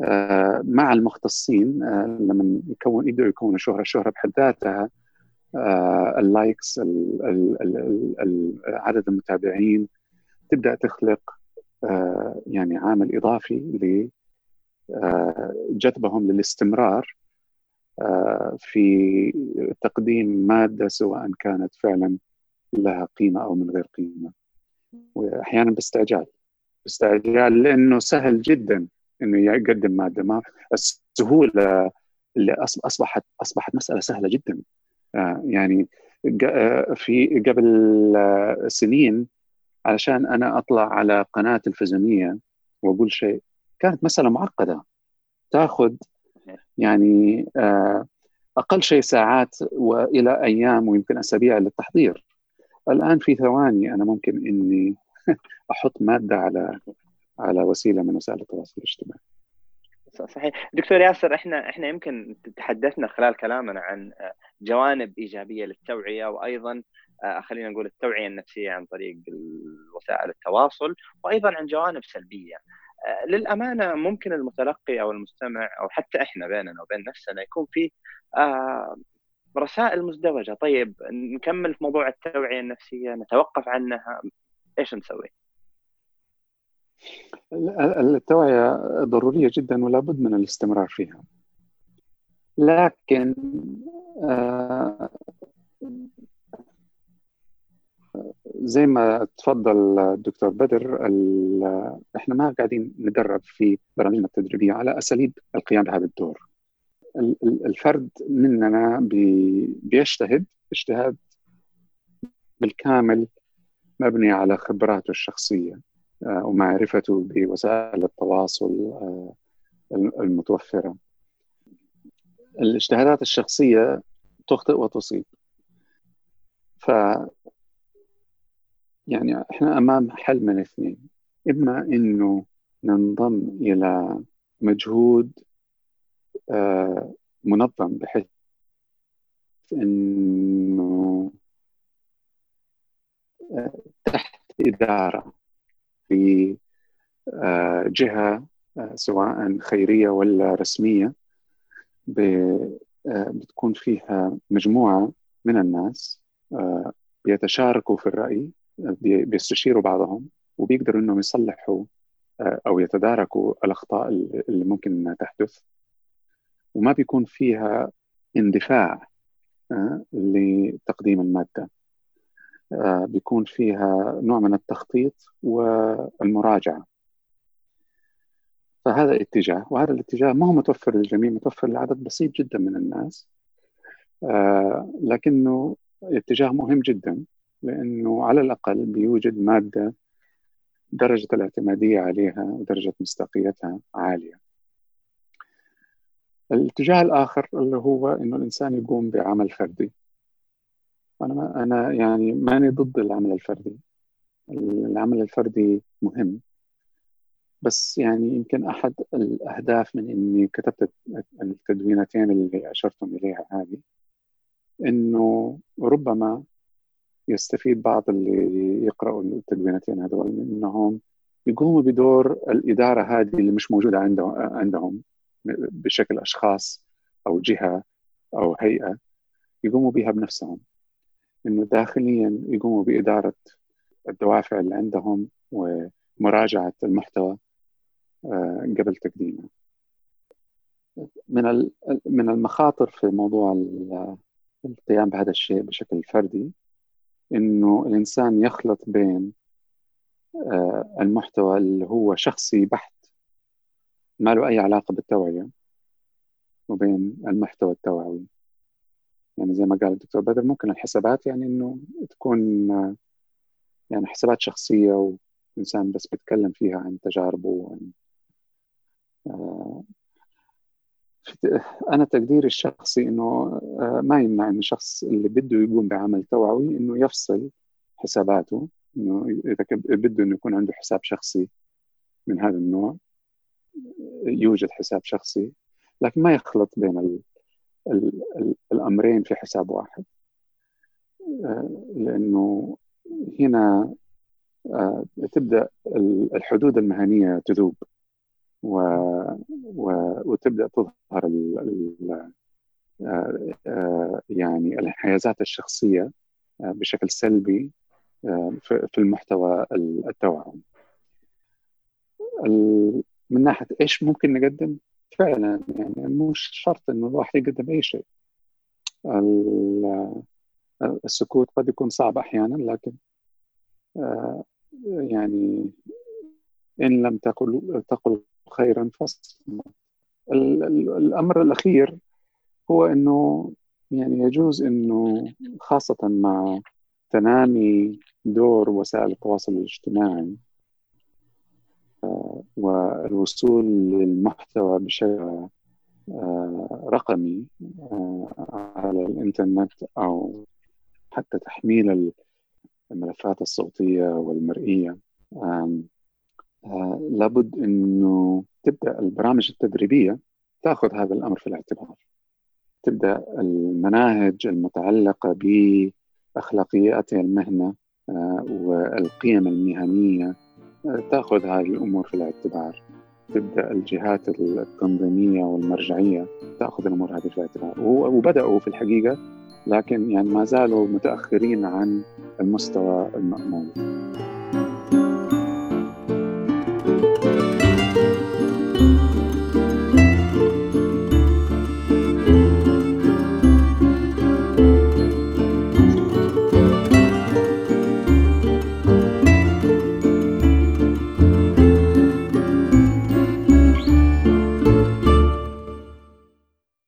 آه، مع المختصين آه، لما يكون يقدروا يكونوا شهره الشهره بحد ذاتها آه، اللايكس عدد المتابعين. تبدأ تخلق يعني عامل إضافي لجذبهم للاستمرار في تقديم مادة سواء كانت فعلا لها قيمة أو من غير قيمة. واحيانا باستعجال. باستعجال لأنه سهل جدا إنه يقدم مادة. ما السهولة اللي أصبحت أصبحت مسألة سهلة جدا. آه، يعني آه، في قبل آه، سنين علشان أنا أطلع على قناة تلفزيونية وأقول شيء كانت مسألة معقدة. تأخذ يعني أقل شيء ساعات وإلى أيام ويمكن أسابيع للتحضير. الآن في ثواني أنا ممكن إني أحط مادة على على وسيلة من وسائل التواصل الاجتماعي. صحيح. دكتور ياسر إحنا إحنا يمكن تحدثنا خلال كلامنا عن جوانب إيجابية للتوعية وأيضا آه، خلينا نقول التوعية النفسية عن طريق وسائل التواصل وأيضا عن جوانب سلبية. آه، للأمانة ممكن المتلقي أو المستمع أو حتى إحنا بيننا وبين نفسنا يكون في آه، رسائل مزدوجة. طيب نكمل في موضوع التوعية النفسية نتوقف عنها إيش نسوي؟ التوعية ضرورية جدا ولا بد من الاستمرار فيها لكن آه، زي ما تفضل الدكتور بدر إحنا ما قاعدين ندرب في برامجنا التدريبية على أساليب القيام بهذا الدور. الفرد مننا بيجتهد اجتهاد بالكامل مبني على خبراته الشخصية ومعرفته بوسائل التواصل آه، المتوفرة. الاجتهادات الشخصية تخطئ وتصيب. ف يعني إحنا أمام حل من اثنين إما إنه ننضم إلى مجهود آه، منظم بحيث إنه تحت إدارة في آه، جهة آه، سواء خيرية ولا رسمية آه، بتكون فيها مجموعة من الناس بيتشاركوا في الرأي بيستشيروا بعضهم وبيقدروا إنهم يصلحوا أو يتداركوا الأخطاء اللي ممكن انها تحدث. وما بيكون فيها اندفاع لتقديم المادة. بيكون فيها نوع من التخطيط والمراجعة. فهذا اتجاه وهذا الاتجاه ما هو متوفر للجميع متوفر لعدد بسيط جدا من الناس آه، لكنه اتجاه مهم جدا لأنه على الأقل بيوجد مادة درجة الاعتمادية عليها ودرجة مصداقيتها عالية. الاتجاه الآخر اللي هو أنه الإنسان يقوم بعمل فردي. أنا ما أنا يعني ماني ضد العمل الفردي. العمل الفردي مهم. بس يعني يمكن أحد الأهداف من إني كتبت التدوينتين اللي اشرتم إليها هذه إنه ربما يستفيد بعض اللي يقرأوا التدوينتين هذول إنهم يقوموا بدور الإدارة هذه اللي مش موجودة عندهم عندهم بشكل أشخاص أو جهة أو هيئة يقوموا بها بنفسهم. إنه داخليا يقوموا بإدارة الدوافع اللي عندهم ومراجعة المحتوى آه، قبل تقديمه. من من المخاطر في موضوع القيام بهذا الشيء بشكل فردي إنه الإنسان يخلط بين آه، المحتوى اللي هو شخصي بحت ما له أي علاقة بالتوعية وبين المحتوى التوعوي يعني زي ما قال الدكتور بدر ممكن الحسابات يعني إنه تكون يعني حسابات شخصية وإنسان بس بيتكلم فيها عن تجاربه وعن آه، أنا تقديري الشخصي إنه آه، ما يمنع انه الشخص اللي بده يقوم بعمل توعوي إنه يفصل حساباته إنه إذا بده إنه يكون عنده حساب شخصي من هذا النوع يوجد حساب شخصي لكن ما يخلط بين ال ال ال الأمرين في حساب واحد آه، لأنه هنا آه، تبدأ الحدود المهنية تذوب و... و... وتبدأ تظهر ال... ال... آه، يعني الانحيازات الشخصية بشكل سلبي في المحتوى التوعوي. من ناحية إيش ممكن نقدم؟ فعلا يعني مش شرط إنه الواحد يقدم أي شيء. السكوت قد يكون صعب أحيانا لكن آه، يعني إن لم تقل تقل خيرا فاصمت. الأمر الأخير هو إنه يعني يجوز إنه خاصة مع تنامي دور وسائل التواصل الاجتماعي والوصول للمحتوى بشكل آه، رقمي آه، على الإنترنت أو حتى تحميل الملفات الصوتية والمرئية. آه، لابد أنه تبدأ البرامج التدريبية تأخذ هذا الأمر في الاعتبار. تبدأ المناهج المتعلقة بأخلاقيات المهنة والقيم المهنية تأخذ هذه الأمور في الاعتبار. تبدأ الجهات التنظيمية والمرجعية تأخذ الأمور هذه في الاعتبار. وبدأوا في الحقيقة لكن يعني ما زالوا متأخرين عن المستوى المأمول.